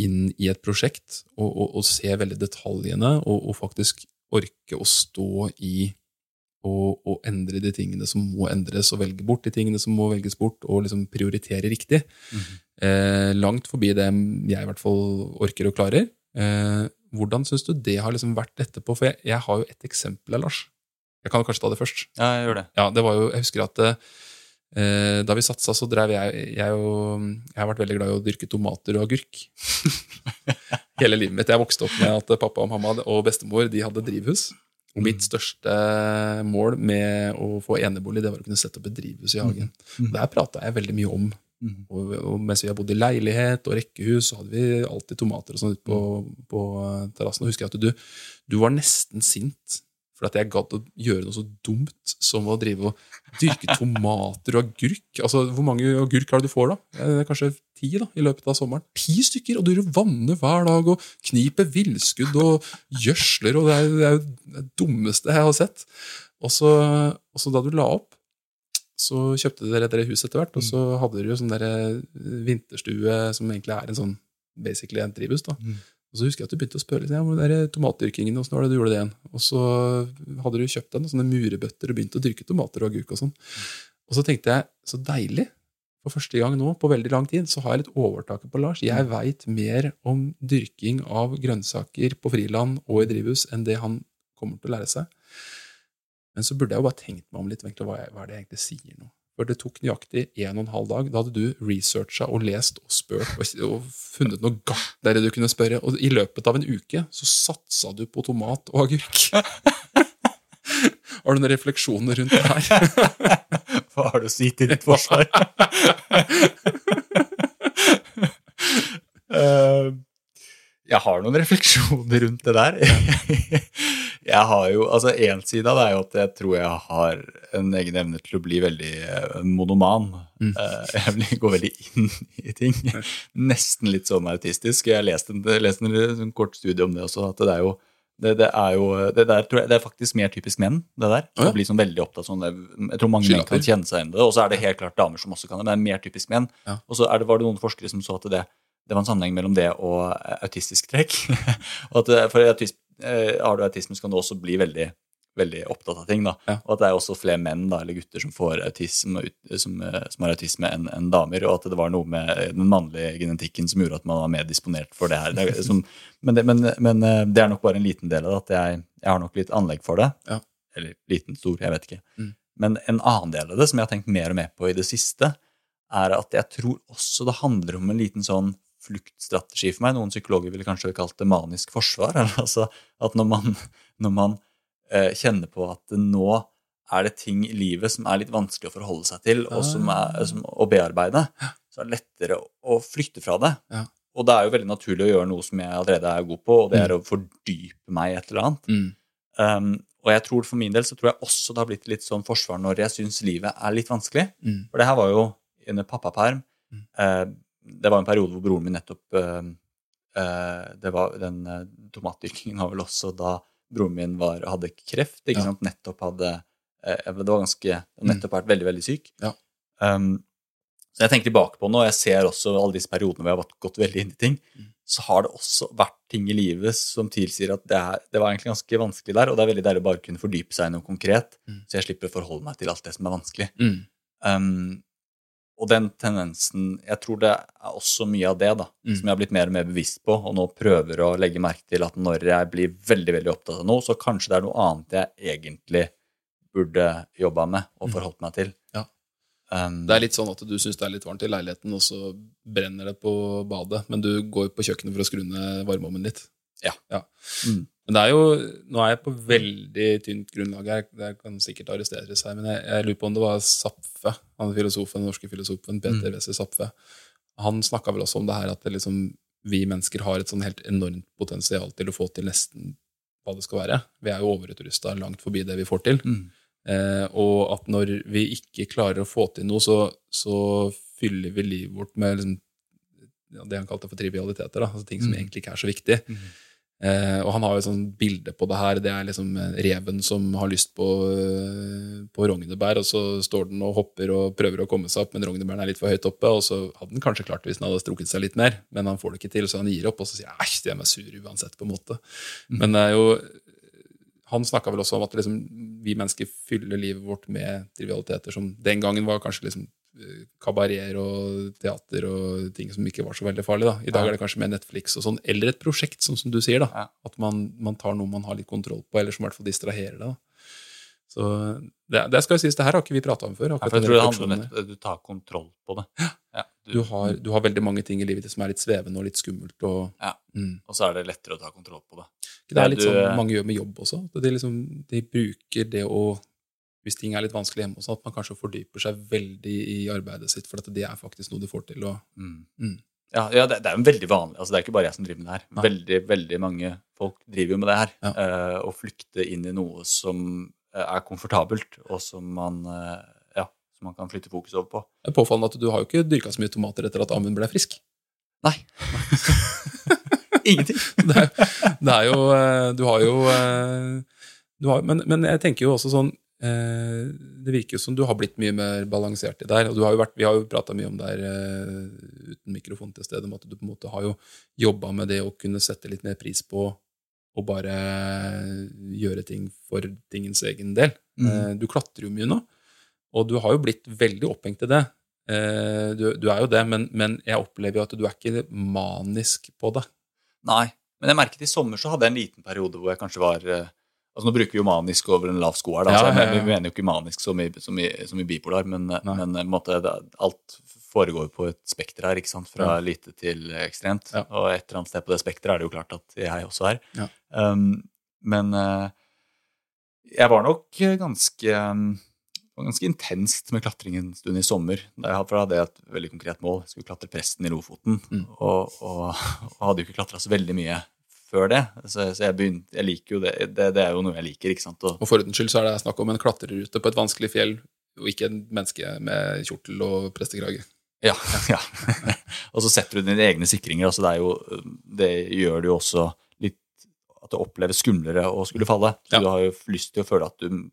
inn i et prosjekt og, og, og se veldig detaljene, og, og faktisk orke å stå i og, og endre de tingene som må endres, og velge bort de tingene som må velges bort, og liksom prioritere riktig. eh, langt forbi det jeg i hvert fall orker og klarer. Eh, hvordan syns du det har liksom vært etterpå? For jeg, jeg har jo et eksempel, Lars. Jeg kan kanskje ta det først. Ja, jeg gjør det. Ja, det var jo, Jeg husker at eh, da vi satsa, så drev jeg jeg, og, jeg har vært veldig glad i å dyrke tomater og agurk. Hele livet mitt. Jeg vokste opp med at pappa og mamma og bestemor de hadde drivhus. Og mitt største mål med å få enebolig det var å kunne sette opp et drivhus i hagen. Der prata jeg veldig mye om. Og, og mens vi har bodd i leilighet og rekkehus, så hadde vi alltid tomater og sånn ute på, på terrassen. Og husker jeg at du, du var nesten sint for at jeg gadd å gjøre noe så dumt som å drive og dyrke tomater og agurk. Altså, Hvor mange agurk det du får, da? Det er kanskje ti da, i løpet av sommeren. Ti stykker! Og du vanner hver dag og kniper villskudd og gjødsler, og det er, det er jo det dummeste jeg har sett. Og så, og så da du la opp, så kjøpte dere dere hus etter hvert, og så hadde dere jo sånn der vinterstue som egentlig er en sånn basically en drivhus. da. Og så husker jeg at du begynte å spørre litt, ja, om tomatdyrkingen, hvordan det du gjorde det igjen? Og så hadde du kjøpt deg noen sånne murebøtter og begynt å dyrke tomater og agurk og sånn. Og så tenkte jeg, så deilig. For første gang nå på veldig lang tid så har jeg litt overtaket på Lars. Jeg veit mer om dyrking av grønnsaker på friland og i drivhus enn det han kommer til å lære seg. Men så burde jeg jo bare tenkt meg om litt hva er det jeg egentlig sier nå. For det tok nøyaktig en og en halv dag. Da hadde du researcha og lest og spurt og, og funnet noe gartnere du kunne spørre. Og i løpet av en uke så satsa du på tomat og agurk. Har du noen refleksjoner rundt det her? Hva har du å si til ditt forsvar? Eh, jeg har noen refleksjoner rundt det der. Jeg har jo, altså Én side av det er jo at jeg tror jeg har en egen evne til å bli veldig eh, monoman. Eh, Jeg går veldig inn i ting. Nesten litt sånn autistisk. Jeg har lest en, lest en, en kort studie om det også. at det er jo det, det er jo det, der, tror jeg, det er faktisk mer typisk menn, det der. Å bli sånn veldig opptatt sånn. Jeg tror mange menn kan kjenne seg igjen i det. Og så er det helt klart damer som også kan det, men det er mer typisk menn. Ja. Og så det, var det noen forskere som så at det, det var en sammenheng mellom det og eh, autistisk trekk. og at for autism, eh, Har du autisme, så kan du også bli veldig, veldig opptatt av ting. da. Ja. Og at det er også flere menn da, eller gutter som får autisme, som, eh, som har autisme enn en damer. Og at det var noe med den mannlige genetikken som gjorde at man var mer disponert for det her. Det som, men, det, men, men eh, det er nok bare en liten del av det. At jeg, jeg har nok litt anlegg for det. Ja. Eller liten, stor, jeg vet ikke. Mm. Men en annen del av det som jeg har tenkt mer og mer på i det siste, er at jeg tror også det handler om en liten sånn fluktstrategi for meg. Noen psykologer ville kanskje kalt det manisk forsvar. eller Altså at når man, når man eh, kjenner på at nå er det ting i livet som er litt vanskelig å forholde seg til, og som er, som, å bearbeide, så er det lettere å, flytte flykte fra det. Ja. Og det er jo veldig naturlig å gjøre noe som jeg allerede er god på, og det er å fordype meg i et eller annet. Mm. Um, og jeg tror for min del så tror jeg også det har blitt litt sånn forsvar når jeg syns livet er litt vanskelig. Mm. For det her var jo under pappaperm. Eh, det var en periode hvor broren min nettopp eh, eh, det var Den eh, tomatdyrkingen var vel også da broren min var, hadde kreft. ikke Ja. sant? Nettopp hadde Det var ganske Nettopp vært veldig, veldig syk. Ja. Um, så jeg tenker tilbake på nå, og jeg ser også alle disse periodene hvor jeg har gått- veldig inn i ting. Så har det også vært ting i livet som tilsier at det, er, det var egentlig ganske vanskelig der, og det er veldig deilig å bare kunne fordype seg i noe konkret, så jeg slipper å forholde meg til alt det som er vanskelig. Mm. Um, og den tendensen Jeg tror det er også mye av det da, Mm. som jeg har blitt mer og mer bevisst på, og nå prøver å legge merke til at når jeg blir veldig veldig opptatt av noe, så kanskje det er noe annet jeg egentlig burde jobba med og forholdt meg til. Ja. Um, Det er litt sånn at du syns det er litt varmt i leiligheten, og så brenner det på badet, men du går på kjøkkenet for å skru ned varmeovnen litt. Ja. Mm. Men det er jo, Nå er jeg på veldig tynt grunnlag her, det kan sikkert arresteres her, men jeg, jeg lurer på om det var Zapfe, han filosofen, den norske filosofen Peter Mm. Wessel Zapfe. Han snakka vel også om det her at det liksom, vi mennesker har et sånn helt enormt potensial til å få til nesten hva det skal være. Vi er jo overutrusta langt forbi det vi får til. Mm. Eh, og at når vi ikke klarer å få til noe, så, så fyller vi livet vårt med liksom, ja, det han kalte for trivialiteter. Da, altså ting som Mm. egentlig ikke er så viktig. Eh, og han har jo et sånt bilde på det her. Det er liksom eh, reven som har lyst på, eh, på rognebær, og så står den og hopper og prøver å komme seg opp, men rognebæren er litt for høyt oppe. Og så hadde den kanskje klart det hvis den hadde strukket seg litt mer, men han får det ikke til, så han gir opp, og så sier jeg æsj, de er meg sur uansett, på en måte. Men det er jo han snakka vel også om at liksom, vi mennesker fyller livet vårt med trivialiteter som den gangen var kanskje liksom eh, kabareter og teater og ting som ikke var så veldig farlig. da. I dag er det kanskje mer Netflix og sånn, eller et prosjekt, sånn som du sier. da. At man, man tar noe man har litt kontroll på, eller som i hvert fall distraherer deg. Så det, det skal jo sies, det her har ikke vi prata om før. Ja, jeg tror det handler om at du tar kontroll på det. Ja, du har, du har veldig mange ting i livet ditt som er litt svevende og litt skummelt. og Ja. mm. Og så er det lettere å ta kontroll på det. Det er litt du- sånn mange gjør med jobb også. De, liksom, de bruker det å Hvis ting er litt vanskelig hjemme, også, at man kanskje fordyper seg veldig i arbeidet sitt, for at det er faktisk noe du får til. Og, Mm. Mm. Ja, ja det, det er jo veldig vanlig. altså Det er ikke bare jeg som driver med det her. Nei. Veldig veldig mange folk driver jo med det her. Ja. uh, Å flykte inn i noe som eh, er komfortabelt, og som man, uh, ja, som man kan flytte fokus over på. det er påfallende at du har jo ikke dyrka så mye tomater etter at Amund ble frisk. Nei. Ingenting. Det er, det er jo eh, Du har jo eh, du har, men, men jeg tenker jo også sånn eh, Det virker jo som du har blitt mye mer balansert i der. og har vært, Vi har jo prata mye om det her eh, uten mikrofon til stede, om at du på en måte har jo jobba med det å kunne sette litt mer pris på å bare gjøre ting for tingens egen del. Mm. Eh, du klatrer jo mye nå, og du har jo blitt veldig opphengt i det. Eh, du, du er jo det, men, men jeg opplever jo at du er ikke manisk på det. Nei. Men jeg merket i sommer så hadde jeg en liten periode hvor jeg kanskje var eh, altså Nå bruker vi jo manisk over en lav sko her, da, Ja, så ja, ja. vi mener jo ikke manisk som i, som i, som i bipolar, men, men eh, måte, alt foregår på et spekter her, ikke sant? fra lite til ekstremt. Og et eller annet sted på det spekteret er det jo klart at jeg også er. Um, men uh, jeg var nok ganske um, ganske intenst med klatring en stund i sommer. Da jeg hadde et veldig konkret mål. Jeg skulle klatre Presten i Lofoten. Mm. Og, og, og hadde jo ikke klatra så veldig mye før det. Så, så jeg, begynte, jeg liker jo det. det. Det er jo noe jeg liker. ikke sant? Og, Og for ordens skyld så er det snakk om en klatrerute på et vanskelig fjell, og ikke en menneske med kjortel og prestekrage. ja, ja. og så setter du dine egne sikringer. Altså det, er jo, det gjør det jo også litt at det oppleves skumlere å skulle falle. Så Ja. du har jo lyst til å føle at du,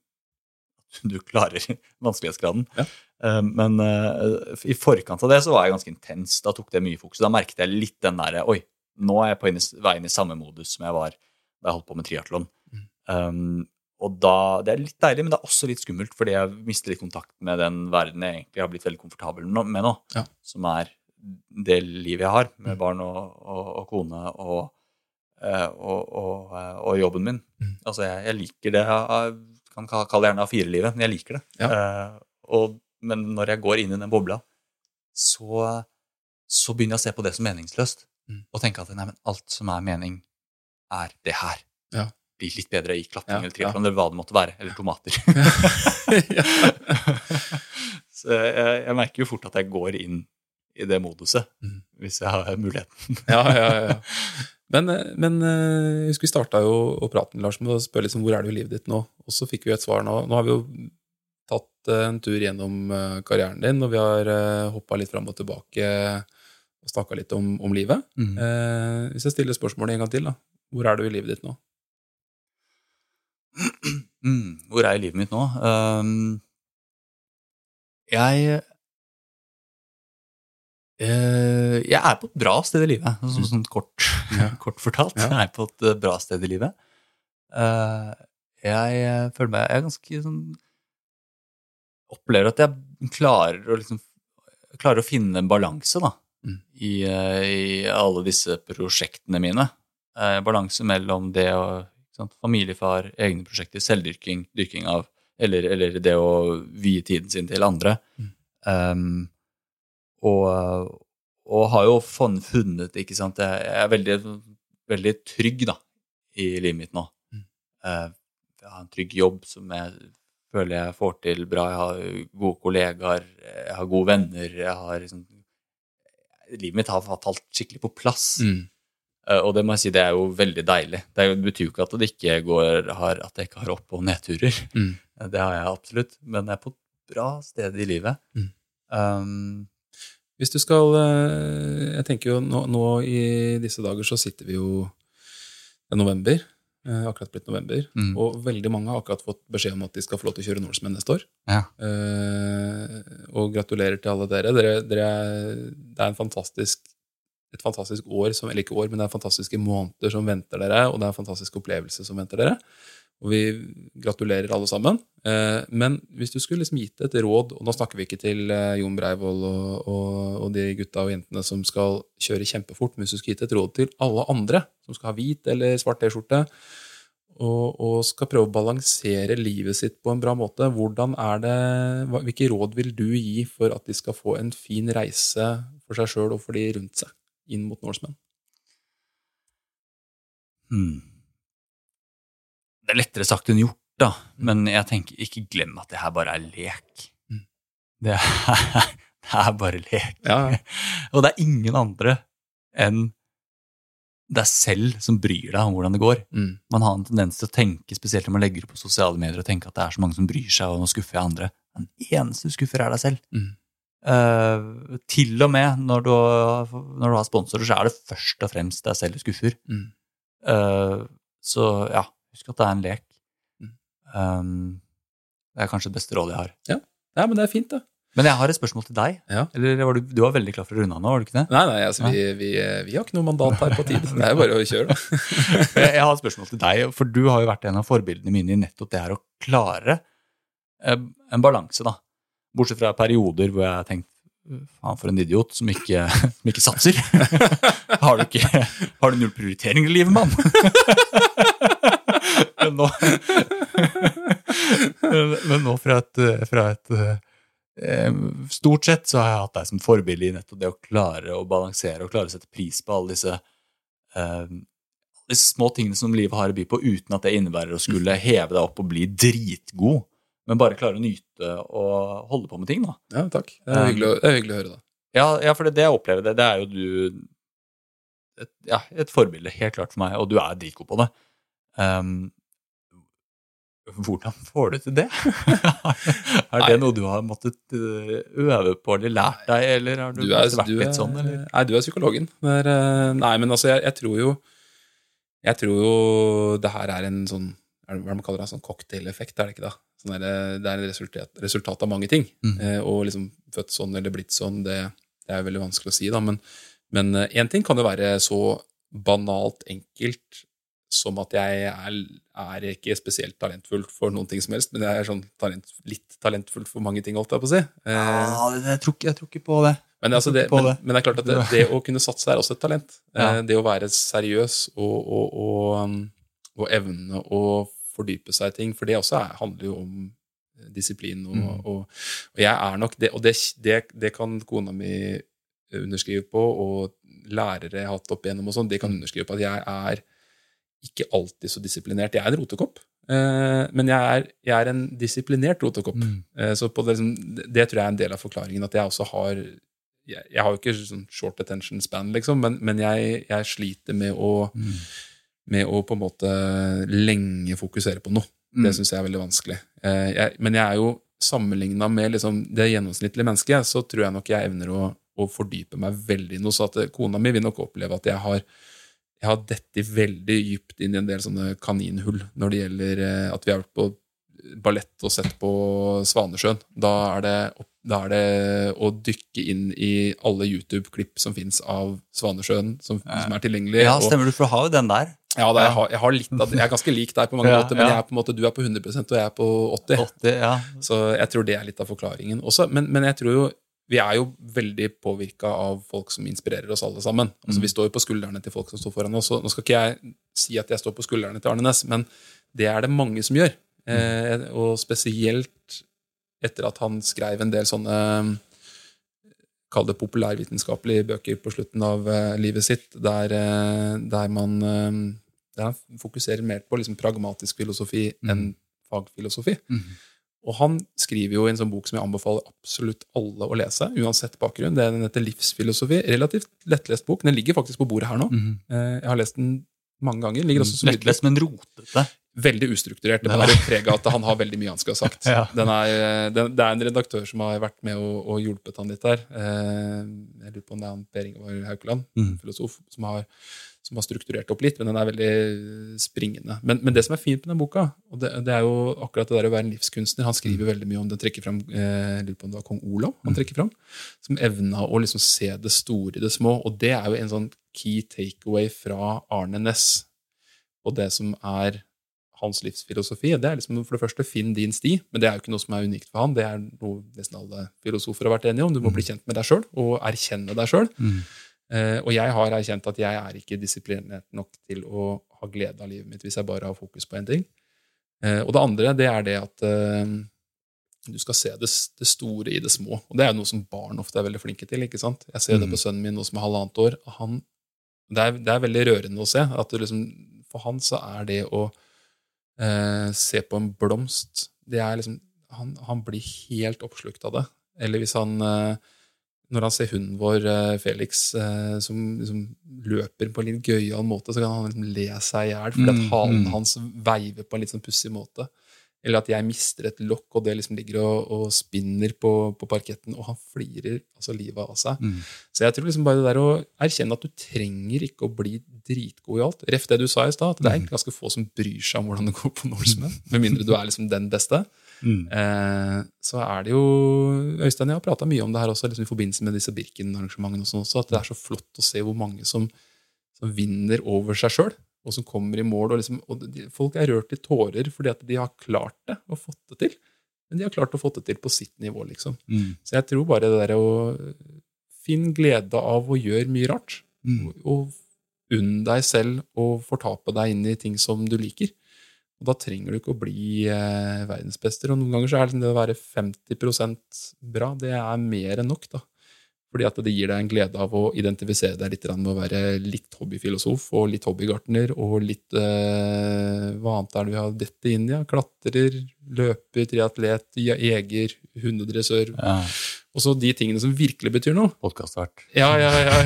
du klarer vanskelighetsgraden. Ja. Eh, Men uh, i forkant av det så var jeg ganske intens. Da tok det mye fokus. Da merket jeg litt den derre Oi, nå er jeg på veien i- vei inn i samme modus som jeg var da jeg holdt på med triatlon. Mm. Um, og da, Det er litt deilig, men det er også litt skummelt, fordi jeg mister litt kontakt med den verden jeg egentlig har blitt veldig komfortabel med nå. Ja. Som er det livet jeg har, med Mm. barn og, og, og kone og, eh, og, og, eh, og jobben min. Mm. Altså, jeg, jeg liker det. Jeg kan kalle det gjerne A4-livet, men jeg liker det. Eh, og, men når jeg går inn i den bobla, så, så begynner jeg å se på det som meningsløst. Mm. Og tenke at nei, men alt som er mening, er det her. Ja. Blir litt bedre i klatring Ja, eller triatlon, eller hva det måtte være. Eller tomater. så jeg, jeg merker jo fort at jeg går inn i det moduset, Mm. hvis jeg har muligheten. ja, ja, ja. Men, eh, men eh, jeg husker vi starta jo å prate med Lars med å spørre liksom, hvor er du i livet ditt nå. Og så fikk vi et svar nå. Nå har vi jo tatt eh, en tur gjennom karrieren din, og vi har hoppa litt fram og tilbake og snakka litt om, om livet. Mm. Eh, hvis jeg stiller spørsmålet en gang til, da. Hvor er du i livet ditt nå? Mm, hvor er jeg i livet mitt nå? Um, jeg Uh, Jeg er på et bra sted i livet, sånn, sånn kort, kort fortalt. Ja. Jeg er på et eh, bra sted i livet. Uh, jeg føler meg Jeg er ganske sånn Opplever at jeg klarer å liksom Klarer å finne en balanse, da. Mm. I, eh, I alle disse prosjektene mine. Eh, balanse mellom det å sant, familiefar, egne prosjekter, selvdyrking, dyrking av Eller, eller det å vie tiden sin til andre. Um, og, og har jo funnet ikke sant? Jeg jeg er veldig, veldig trygg da, i livet mitt nå. Mm. jeg har en trygg jobb som jeg føler jeg får til bra. Jeg har gode kollegaer, jeg har gode venner. Jeg har liksom, livet mitt har falt skikkelig på plass. Mm. Eh, Og det må jeg si, det er jo veldig deilig. Det betyr jo ikke at det ikke går, har, at jeg ikke har opp- og nedturer. Mm. Eh, Det har jeg absolutt. Men jeg er på et bra sted i livet. Mm. Um, Hvis du skal eh, Jeg tenker jo nå, nå i disse dager så sitter vi jo er november. Eh, Akkurat blitt november. Mm. Og veldig mange har akkurat fått beskjed om at de skal få lov til å kjøre Norseman neste år. ja. Eh, og gratulerer til alle dere. dere, dere er, det er en fantastisk, et fantastisk år, som, eller ikke år, men det er fantastiske måneder som venter dere, og det er en fantastisk opplevelse som venter dere. Og vi gratulerer alle sammen. Eh, men hvis du skulle liksom gitt et råd, og nå snakker vi ikke til eh, Jon Breivoll og, og, og de gutta og jentene som skal kjøre kjempefort, men hvis du skulle gitt et råd til alle andre som skal ha hvit eller svart T-skjorte, og, og skal prøve å balansere livet sitt på en bra måte, hvordan er det, hvilke råd vil du gi for at de skal få en fin reise for seg sjøl og for de rundt seg inn mot Norseman? Hmm. Det er lettere sagt enn gjort, da. Men jeg tenker, ikke glem at det her bare er lek. Mm. Det, er, det er bare lek. Ja, Og det er ingen andre enn deg selv som bryr deg om hvordan det går. mm. Man har en tendens til å tenke, spesielt når man legger det på sosiale medier, og tenke at det er så mange som bryr seg, og nå skuffer jeg andre. Den eneste du skuffer, er deg selv. Mm. Uh, til og med når du, når du har sponsorer, så er det først og fremst deg selv du skuffer. Mm. Uh, så ja, husk at det er en lek. Mm. Um, det er kanskje det beste rådet jeg har. ja, men det er fint, det. Men jeg har et spørsmål til deg. Ja. Eller var du, du var veldig klar for å runde av nå, var du ikke det? Nei, nei, altså, vi, vi, vi har ikke noe mandat her på tid. Det er bare å kjøre, da. jeg jeg har et spørsmål til deg, for du har jo vært en av forbildene mine i nettopp det her å klare eh, en balanse, da. Bortsett fra perioder hvor jeg har tenkt faen for en idiot som ikke, som ikke satser. har, du ikke, har du null prioritering i livet, mann? men, nå, men nå fra et, fra et eh, Stort sett så har jeg hatt deg som forbilde i nettopp det å klare å balansere og klare å sette pris på alle disse eh, disse små tingene som livet har å by på, uten at det innebærer å skulle heve deg opp og bli dritgod, men bare klare å nyte og holde på med ting. da. Ja, takk. Det er hyggelig, å- det er hyggelig å høre, da. Ja, ja for det, det jeg opplever, det, det er jo du et, ja, et forbilde, helt klart for meg, og du er dritgod på det. Um, hvordan får du til det? er det noe du har måttet uh, øve på eller lært deg, eller har du, Du er, vært du er, litt sånn? Eller? Nei, du er psykologen. Er, eh, nei, men altså, jeg, jeg tror jo Jeg tror jo det her er en sånn er det hva man kaller det, sånn cocktaileffekt, er det ikke da? Sånn det, det er et resultat, resultat av mange ting. Mm. Eh, og liksom født sånn eller blitt sånn, det, det er veldig vanskelig å si, da. Men én ting kan jo være så banalt enkelt som at jeg er, er ikke spesielt talentfull for noen ting som helst, men jeg er sånn talent, litt talentfull for mange ting, holdt jeg på å si. Eh, Ja, jeg, tror jeg tror ikke på det. men, altså det, men, men det er klart at det, det å kunne satse er også et talent. Ja. Eh, Det å være seriøs og, og, og, um, og evne å fordype seg i ting, for det også er, handler jo om disiplin. Og, Mm. og, jeg er nok det, og det, det, det kan kona mi underskrive på, og lærere jeg har hatt opp igjennom og sånn, det kan underskrive på at jeg er ikke alltid så disiplinert. Jeg er en rotekopp. eh, Men jeg er, jeg er en disiplinert rotekopp. Mm. Eh, Så på det, liksom, det, det tror jeg er en del av forklaringen. At jeg også har Jeg, jeg har jo ikke sånn short attention span, liksom, men, men jeg, jeg sliter med å, Mm. med å på en måte lenge fokusere på noe. Mm. Det syns jeg er veldig vanskelig. Eh, men jeg er jo sammenligna med liksom det gjennomsnittlige mennesket, så tror jeg nok jeg evner å, å fordype meg veldig i noe. Så at kona mi vil nok oppleve at jeg har jeg har dettet veldig dypt inn i en del sånne kaninhull når det gjelder eh, at vi har vært på ballett og sett på Svanesjøen. Da er det, da er det å dykke inn i alle YouTube-klipp som fins av Svanesjøen, som, som er tilgjengelig. Ja, stemmer du, for du har jo den der. ja, det, jeg, har, jeg, har litt av, det. jeg er ganske lik deg på mange Ja, måter, men ja. jeg er på en måte, du er på 100% og jeg er på 80 80, ja. Så jeg tror det er litt av forklaringen også. Men, men jeg tror jo vi er jo veldig påvirka av folk som inspirerer oss alle sammen. Altså, Mm. Vi står jo på skuldrene til folk som står foran oss. Nå skal ikke jeg si at jeg står på skuldrene til Arne Næss, men det er det mange som gjør. Eh, og spesielt etter at han skrev en del sånne Kall det populærvitenskapelige bøker på slutten av eh, livet sitt, der, eh, der man eh, der fokuserer mer på liksom pragmatisk filosofi enn fagfilosofi. Og han skriver jo i en sånn bok som jeg anbefaler absolutt alle å lese, uansett bakgrunn. Det er Den heter Livsfilosofi. Relativt lettlest bok. Den ligger faktisk på bordet her nå. Eh, Jeg har lest den mange ganger. Ligger også solid- Lettlest, men rotete. Veldig ustrukturert. Det bærer preg av at han har veldig mye han skal ha sagt. Ja. Den er, den, det er en redaktør som har vært med og, og hjulpet han litt der. Eh, jeg lurer på om det er han Per Ingevar Haukeland, mm. filosof, som har, som har strukturert opp litt, men den er veldig springende. Men, men det som er fint med den boka, og det, det er jo akkurat det der å være en livskunstner Han skriver veldig mye om det, trekker fram, eh, lurer på om det var kong Olav han trekker fram, som evna å liksom se det store i det små. Og det er jo en sånn key takeaway fra Arne Næss og det som er hans livsfilosofi. Det er liksom for det første finn din sti, men det er jo ikke noe som er unikt for han. Det er noe nesten alle filosofer har vært enige om. Du må bli kjent med deg sjøl og erkjenne deg sjøl. Og jeg har erkjent at jeg er ikke disiplinert nok til å ha glede av livet mitt hvis jeg bare har fokus på én ting. Eh, og det andre det er det at eh, du skal se det, det store i det små. Og det er noe som barn ofte er veldig flinke til. ikke sant? Jeg ser det på sønnen min nå som er halvannet år. Han, det, er, det er veldig rørende å se. at liksom, For han så er det å eh, se på en blomst det er liksom, han, han blir helt oppslukt av det. Eller hvis han eh, Når han ser hunden vår, eh, Felix, eh, som liksom løper på en litt gøyal måte, så kan han liksom le seg i hjel fordi at Mm, halen mm. hans veiver på en litt sånn pussig måte. Eller at jeg mister et lokk, og det liksom ligger og, og spinner på, på parketten, og han flirer altså livet av seg. Mm. Så jeg tror liksom bare det der å erkjenne at du trenger ikke å bli dritgod i alt. Ref det du sa i stad, at det er egentlig ganske få som bryr seg om hvordan det går på Norseman. Med mindre du er liksom den beste. Mm. Eh, så er det jo Øystein jeg har prata mye om det her også liksom i forbindelse med disse Birken-arrangementene. og sånn også, At det er så flott å se hvor mange som, som vinner over seg sjøl, og som kommer i mål. Og, liksom, og de, folk er rørt i tårer fordi at de har klart det og fått det til. Men de har klart å få det til på sitt nivå, liksom. Mm. Så jeg tror bare det derre å finne glede av å gjøre mye rart. Mm. Og unn deg selv å fortape deg inn i ting som du liker. Og da trenger du ikke å bli eh, verdensmester. Og noen ganger så er det, liksom det å være 50% bra, det er mer enn nok, da. Fordi at det gir deg en glede av å identifisere deg litt med å være litt hobbyfilosof og litt hobbygartner og litt eh, Hva annet er det vi har dette inn i? Ja? Klatrer, løper, triatlet, jeger, hundedressør. Ja. Og så de tingene som virkelig betyr noe. Podkastvert. Ja, ja, ja.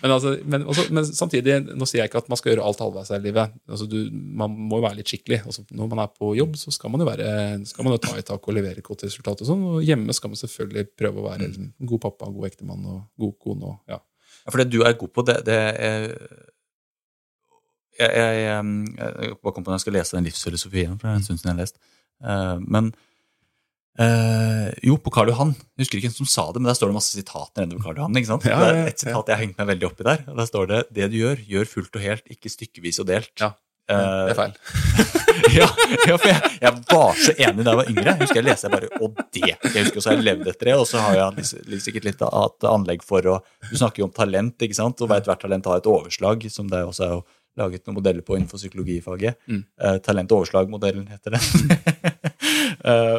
Men, altså, men, også, men samtidig, nå sier jeg ikke at man skal gjøre alt halvveis her i livet. Altså, du, man må jo være litt skikkelig. Altså, når man er på jobb, så skal man jo, være, skal man jo ta i tak og levere godt resultat. Og sånn, og hjemme skal man selvfølgelig prøve å være en god pappa, god ektemann og god kone. Og, ja. Ja, for det du er god på, det, det er jeg, jeg, jeg, jeg når jeg skal lese den livsfilosofien, for det er en stund siden jeg har lest. Eh, men eh, jo, på Karl Johan, jeg husker ikke hvem som sa det, men der står det masse sitater på Karl Johan. ikke sant? Ja, det ja, er et sitat jeg har hengt meg veldig oppi der, og der står det 'Det du gjør, gjør fullt og helt, ikke stykkevis og delt'. Ja, Det er feil. ja, ja, for jeg, jeg var så enig da jeg var yngre. Jeg husker jeg leste jeg bare Og det! Jeg husker også jeg levde etter det, og så har jeg litt- litt- sikkert litt hatt anlegg for å Du snakker jo om talent, ikke sant, og hvert talent har et overslag, som det også er jo laget noen modeller på innenfor psykologifaget. Mm. Eh, Talent-overslag-modellen heter det. Eh,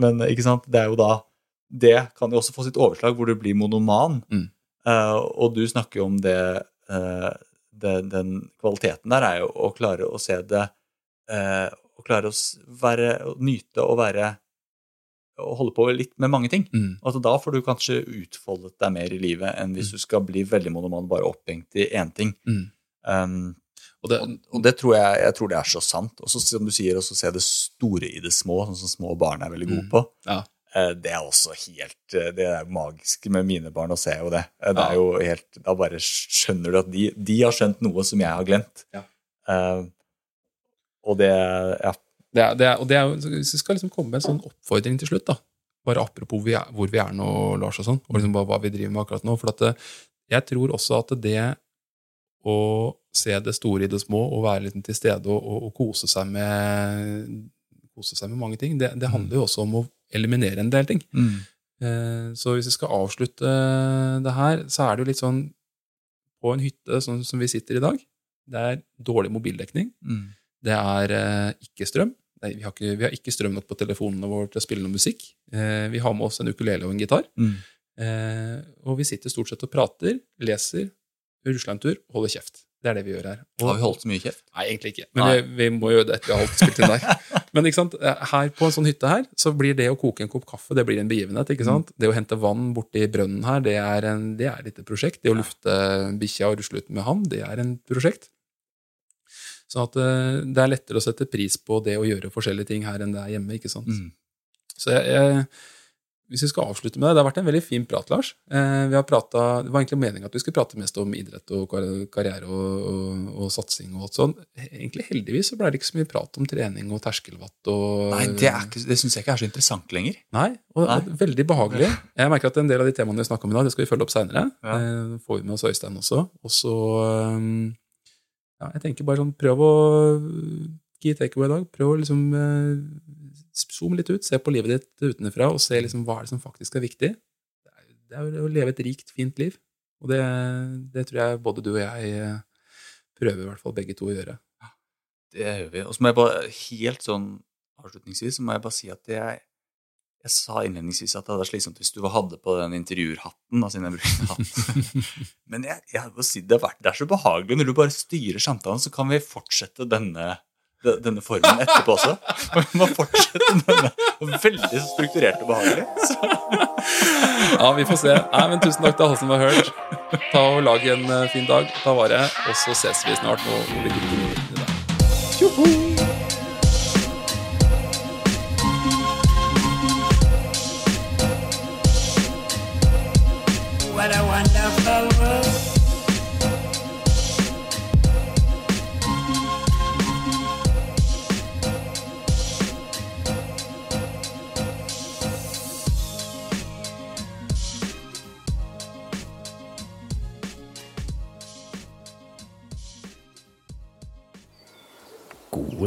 men- ikke sant, det er jo da Det kan jo også få sitt overslag hvor du blir monoman. Mm. Eh, og du snakker jo om det, eh, det Den kvaliteten der er jo å klare å se det eh, Å klare å være, å nyte og være Å holde på litt med mange ting. Mm. Altså, da får du kanskje utfoldet deg mer i livet enn hvis du skal bli veldig monoman, bare opphengt i én ting. Mm. Um, Og det, og, det tror jeg, jeg tror det er så sant. Og så som du sier, også se det store i det små, sånn som små barn er veldig gode Mm. på. ja. Eh, Det er også helt eh, Det er magisk med mine barn å se jo det. Eh, Det er jo helt Da bare skjønner du at de, de har skjønt noe som jeg har glemt. Ja. Uh, og det Ja. Det er, det er, og det er, hvis vi skal liksom komme med en sånn oppfordring til slutt, da. bare apropos vi er, hvor vi er nå, Lars, og sånn, og liksom hva, hva vi driver med akkurat nå. For at jeg tror også at det å se det store i det små, og være litt til stede og, og, og kose, seg med, kose seg med mange ting, det, det handler jo også om å eliminere en del ting. Eh, Så hvis vi skal avslutte det her, så er det jo litt sånn på en hytte sånn som vi sitter i dag. Det er dårlig mobildekning. Mm. Det er eh, ikke strøm. nei, vi, har ikke, vi har ikke strøm nok på telefonene våre til å spille noe musikk. Eh, vi har med oss en ukulele og en gitar. Mm. Eh, og vi sitter stort sett og prater, leser, rusler en tur, holde kjeft. Det er det vi gjør her. Og, Har vi holdt så mye kjeft? Nei, egentlig ikke. Men vi, vi må gjøre det etter vi har holdt spilt inn der. Men ikke sant? her på en sånn hytte her, så blir det å koke en kopp kaffe det blir en begivenhet. ikke sant? Det å hente vann borti brønnen her, det er, en, det er et prosjekt. Det å lufte bikkja og rusle ut med ham, det er en prosjekt. Sånn at eh, det er lettere å sette pris på det å gjøre forskjellige ting her enn det er hjemme. ikke sant? Mm. Så jeg, jeg, hvis vi skal avslutte med det, det har vært en veldig fin prat, Lars. Eh, vi har pratet, det var egentlig meningen at vi skulle prate mest om idrett og karriere og, og, og satsing og alt sånt. Egentlig heldigvis så ble det ikke så mye prat om trening og terskelvatt og Nei, det, ikke- det syns jeg ikke er så interessant lenger. Nei, og, Nei. og veldig behagelig. Jeg merker at en del av de temaene vi snakker om i dag, det skal vi følge opp seinere. Ja. Eh, får vi med oss Øystein også. Og så um, Ja, jeg tenker bare sånn, prøv å Key takeaway i dag. Prøv å liksom zoome litt ut, se på livet ditt utenfra, og se liksom hva er det som faktisk er viktig. Det er, det er å leve et rikt, fint liv. Og det, det tror jeg både du og jeg eh, prøver i hvert fall begge to å gjøre. Det gjør vi. Og så må jeg bare helt sånn avslutningsvis så må jeg bare si at jeg jeg sa innledningsvis at det hadde vært slitsomt hvis du hadde på den intervjuerhatten. Altså jeg brukte. Men jeg, jeg må si det, har vært, det er så behagelig når du bare styrer samtalen, så kan vi fortsette denne, de- denne formen etterpå også. Vi må fortsette denne veldig strukturert og behagelig. Ja, vi får se. Nei, men Tusen takk til alle som har hørt. Ta og Lag en eh, fin dag. Ta vare. Og så ses vi snart. Nå må vi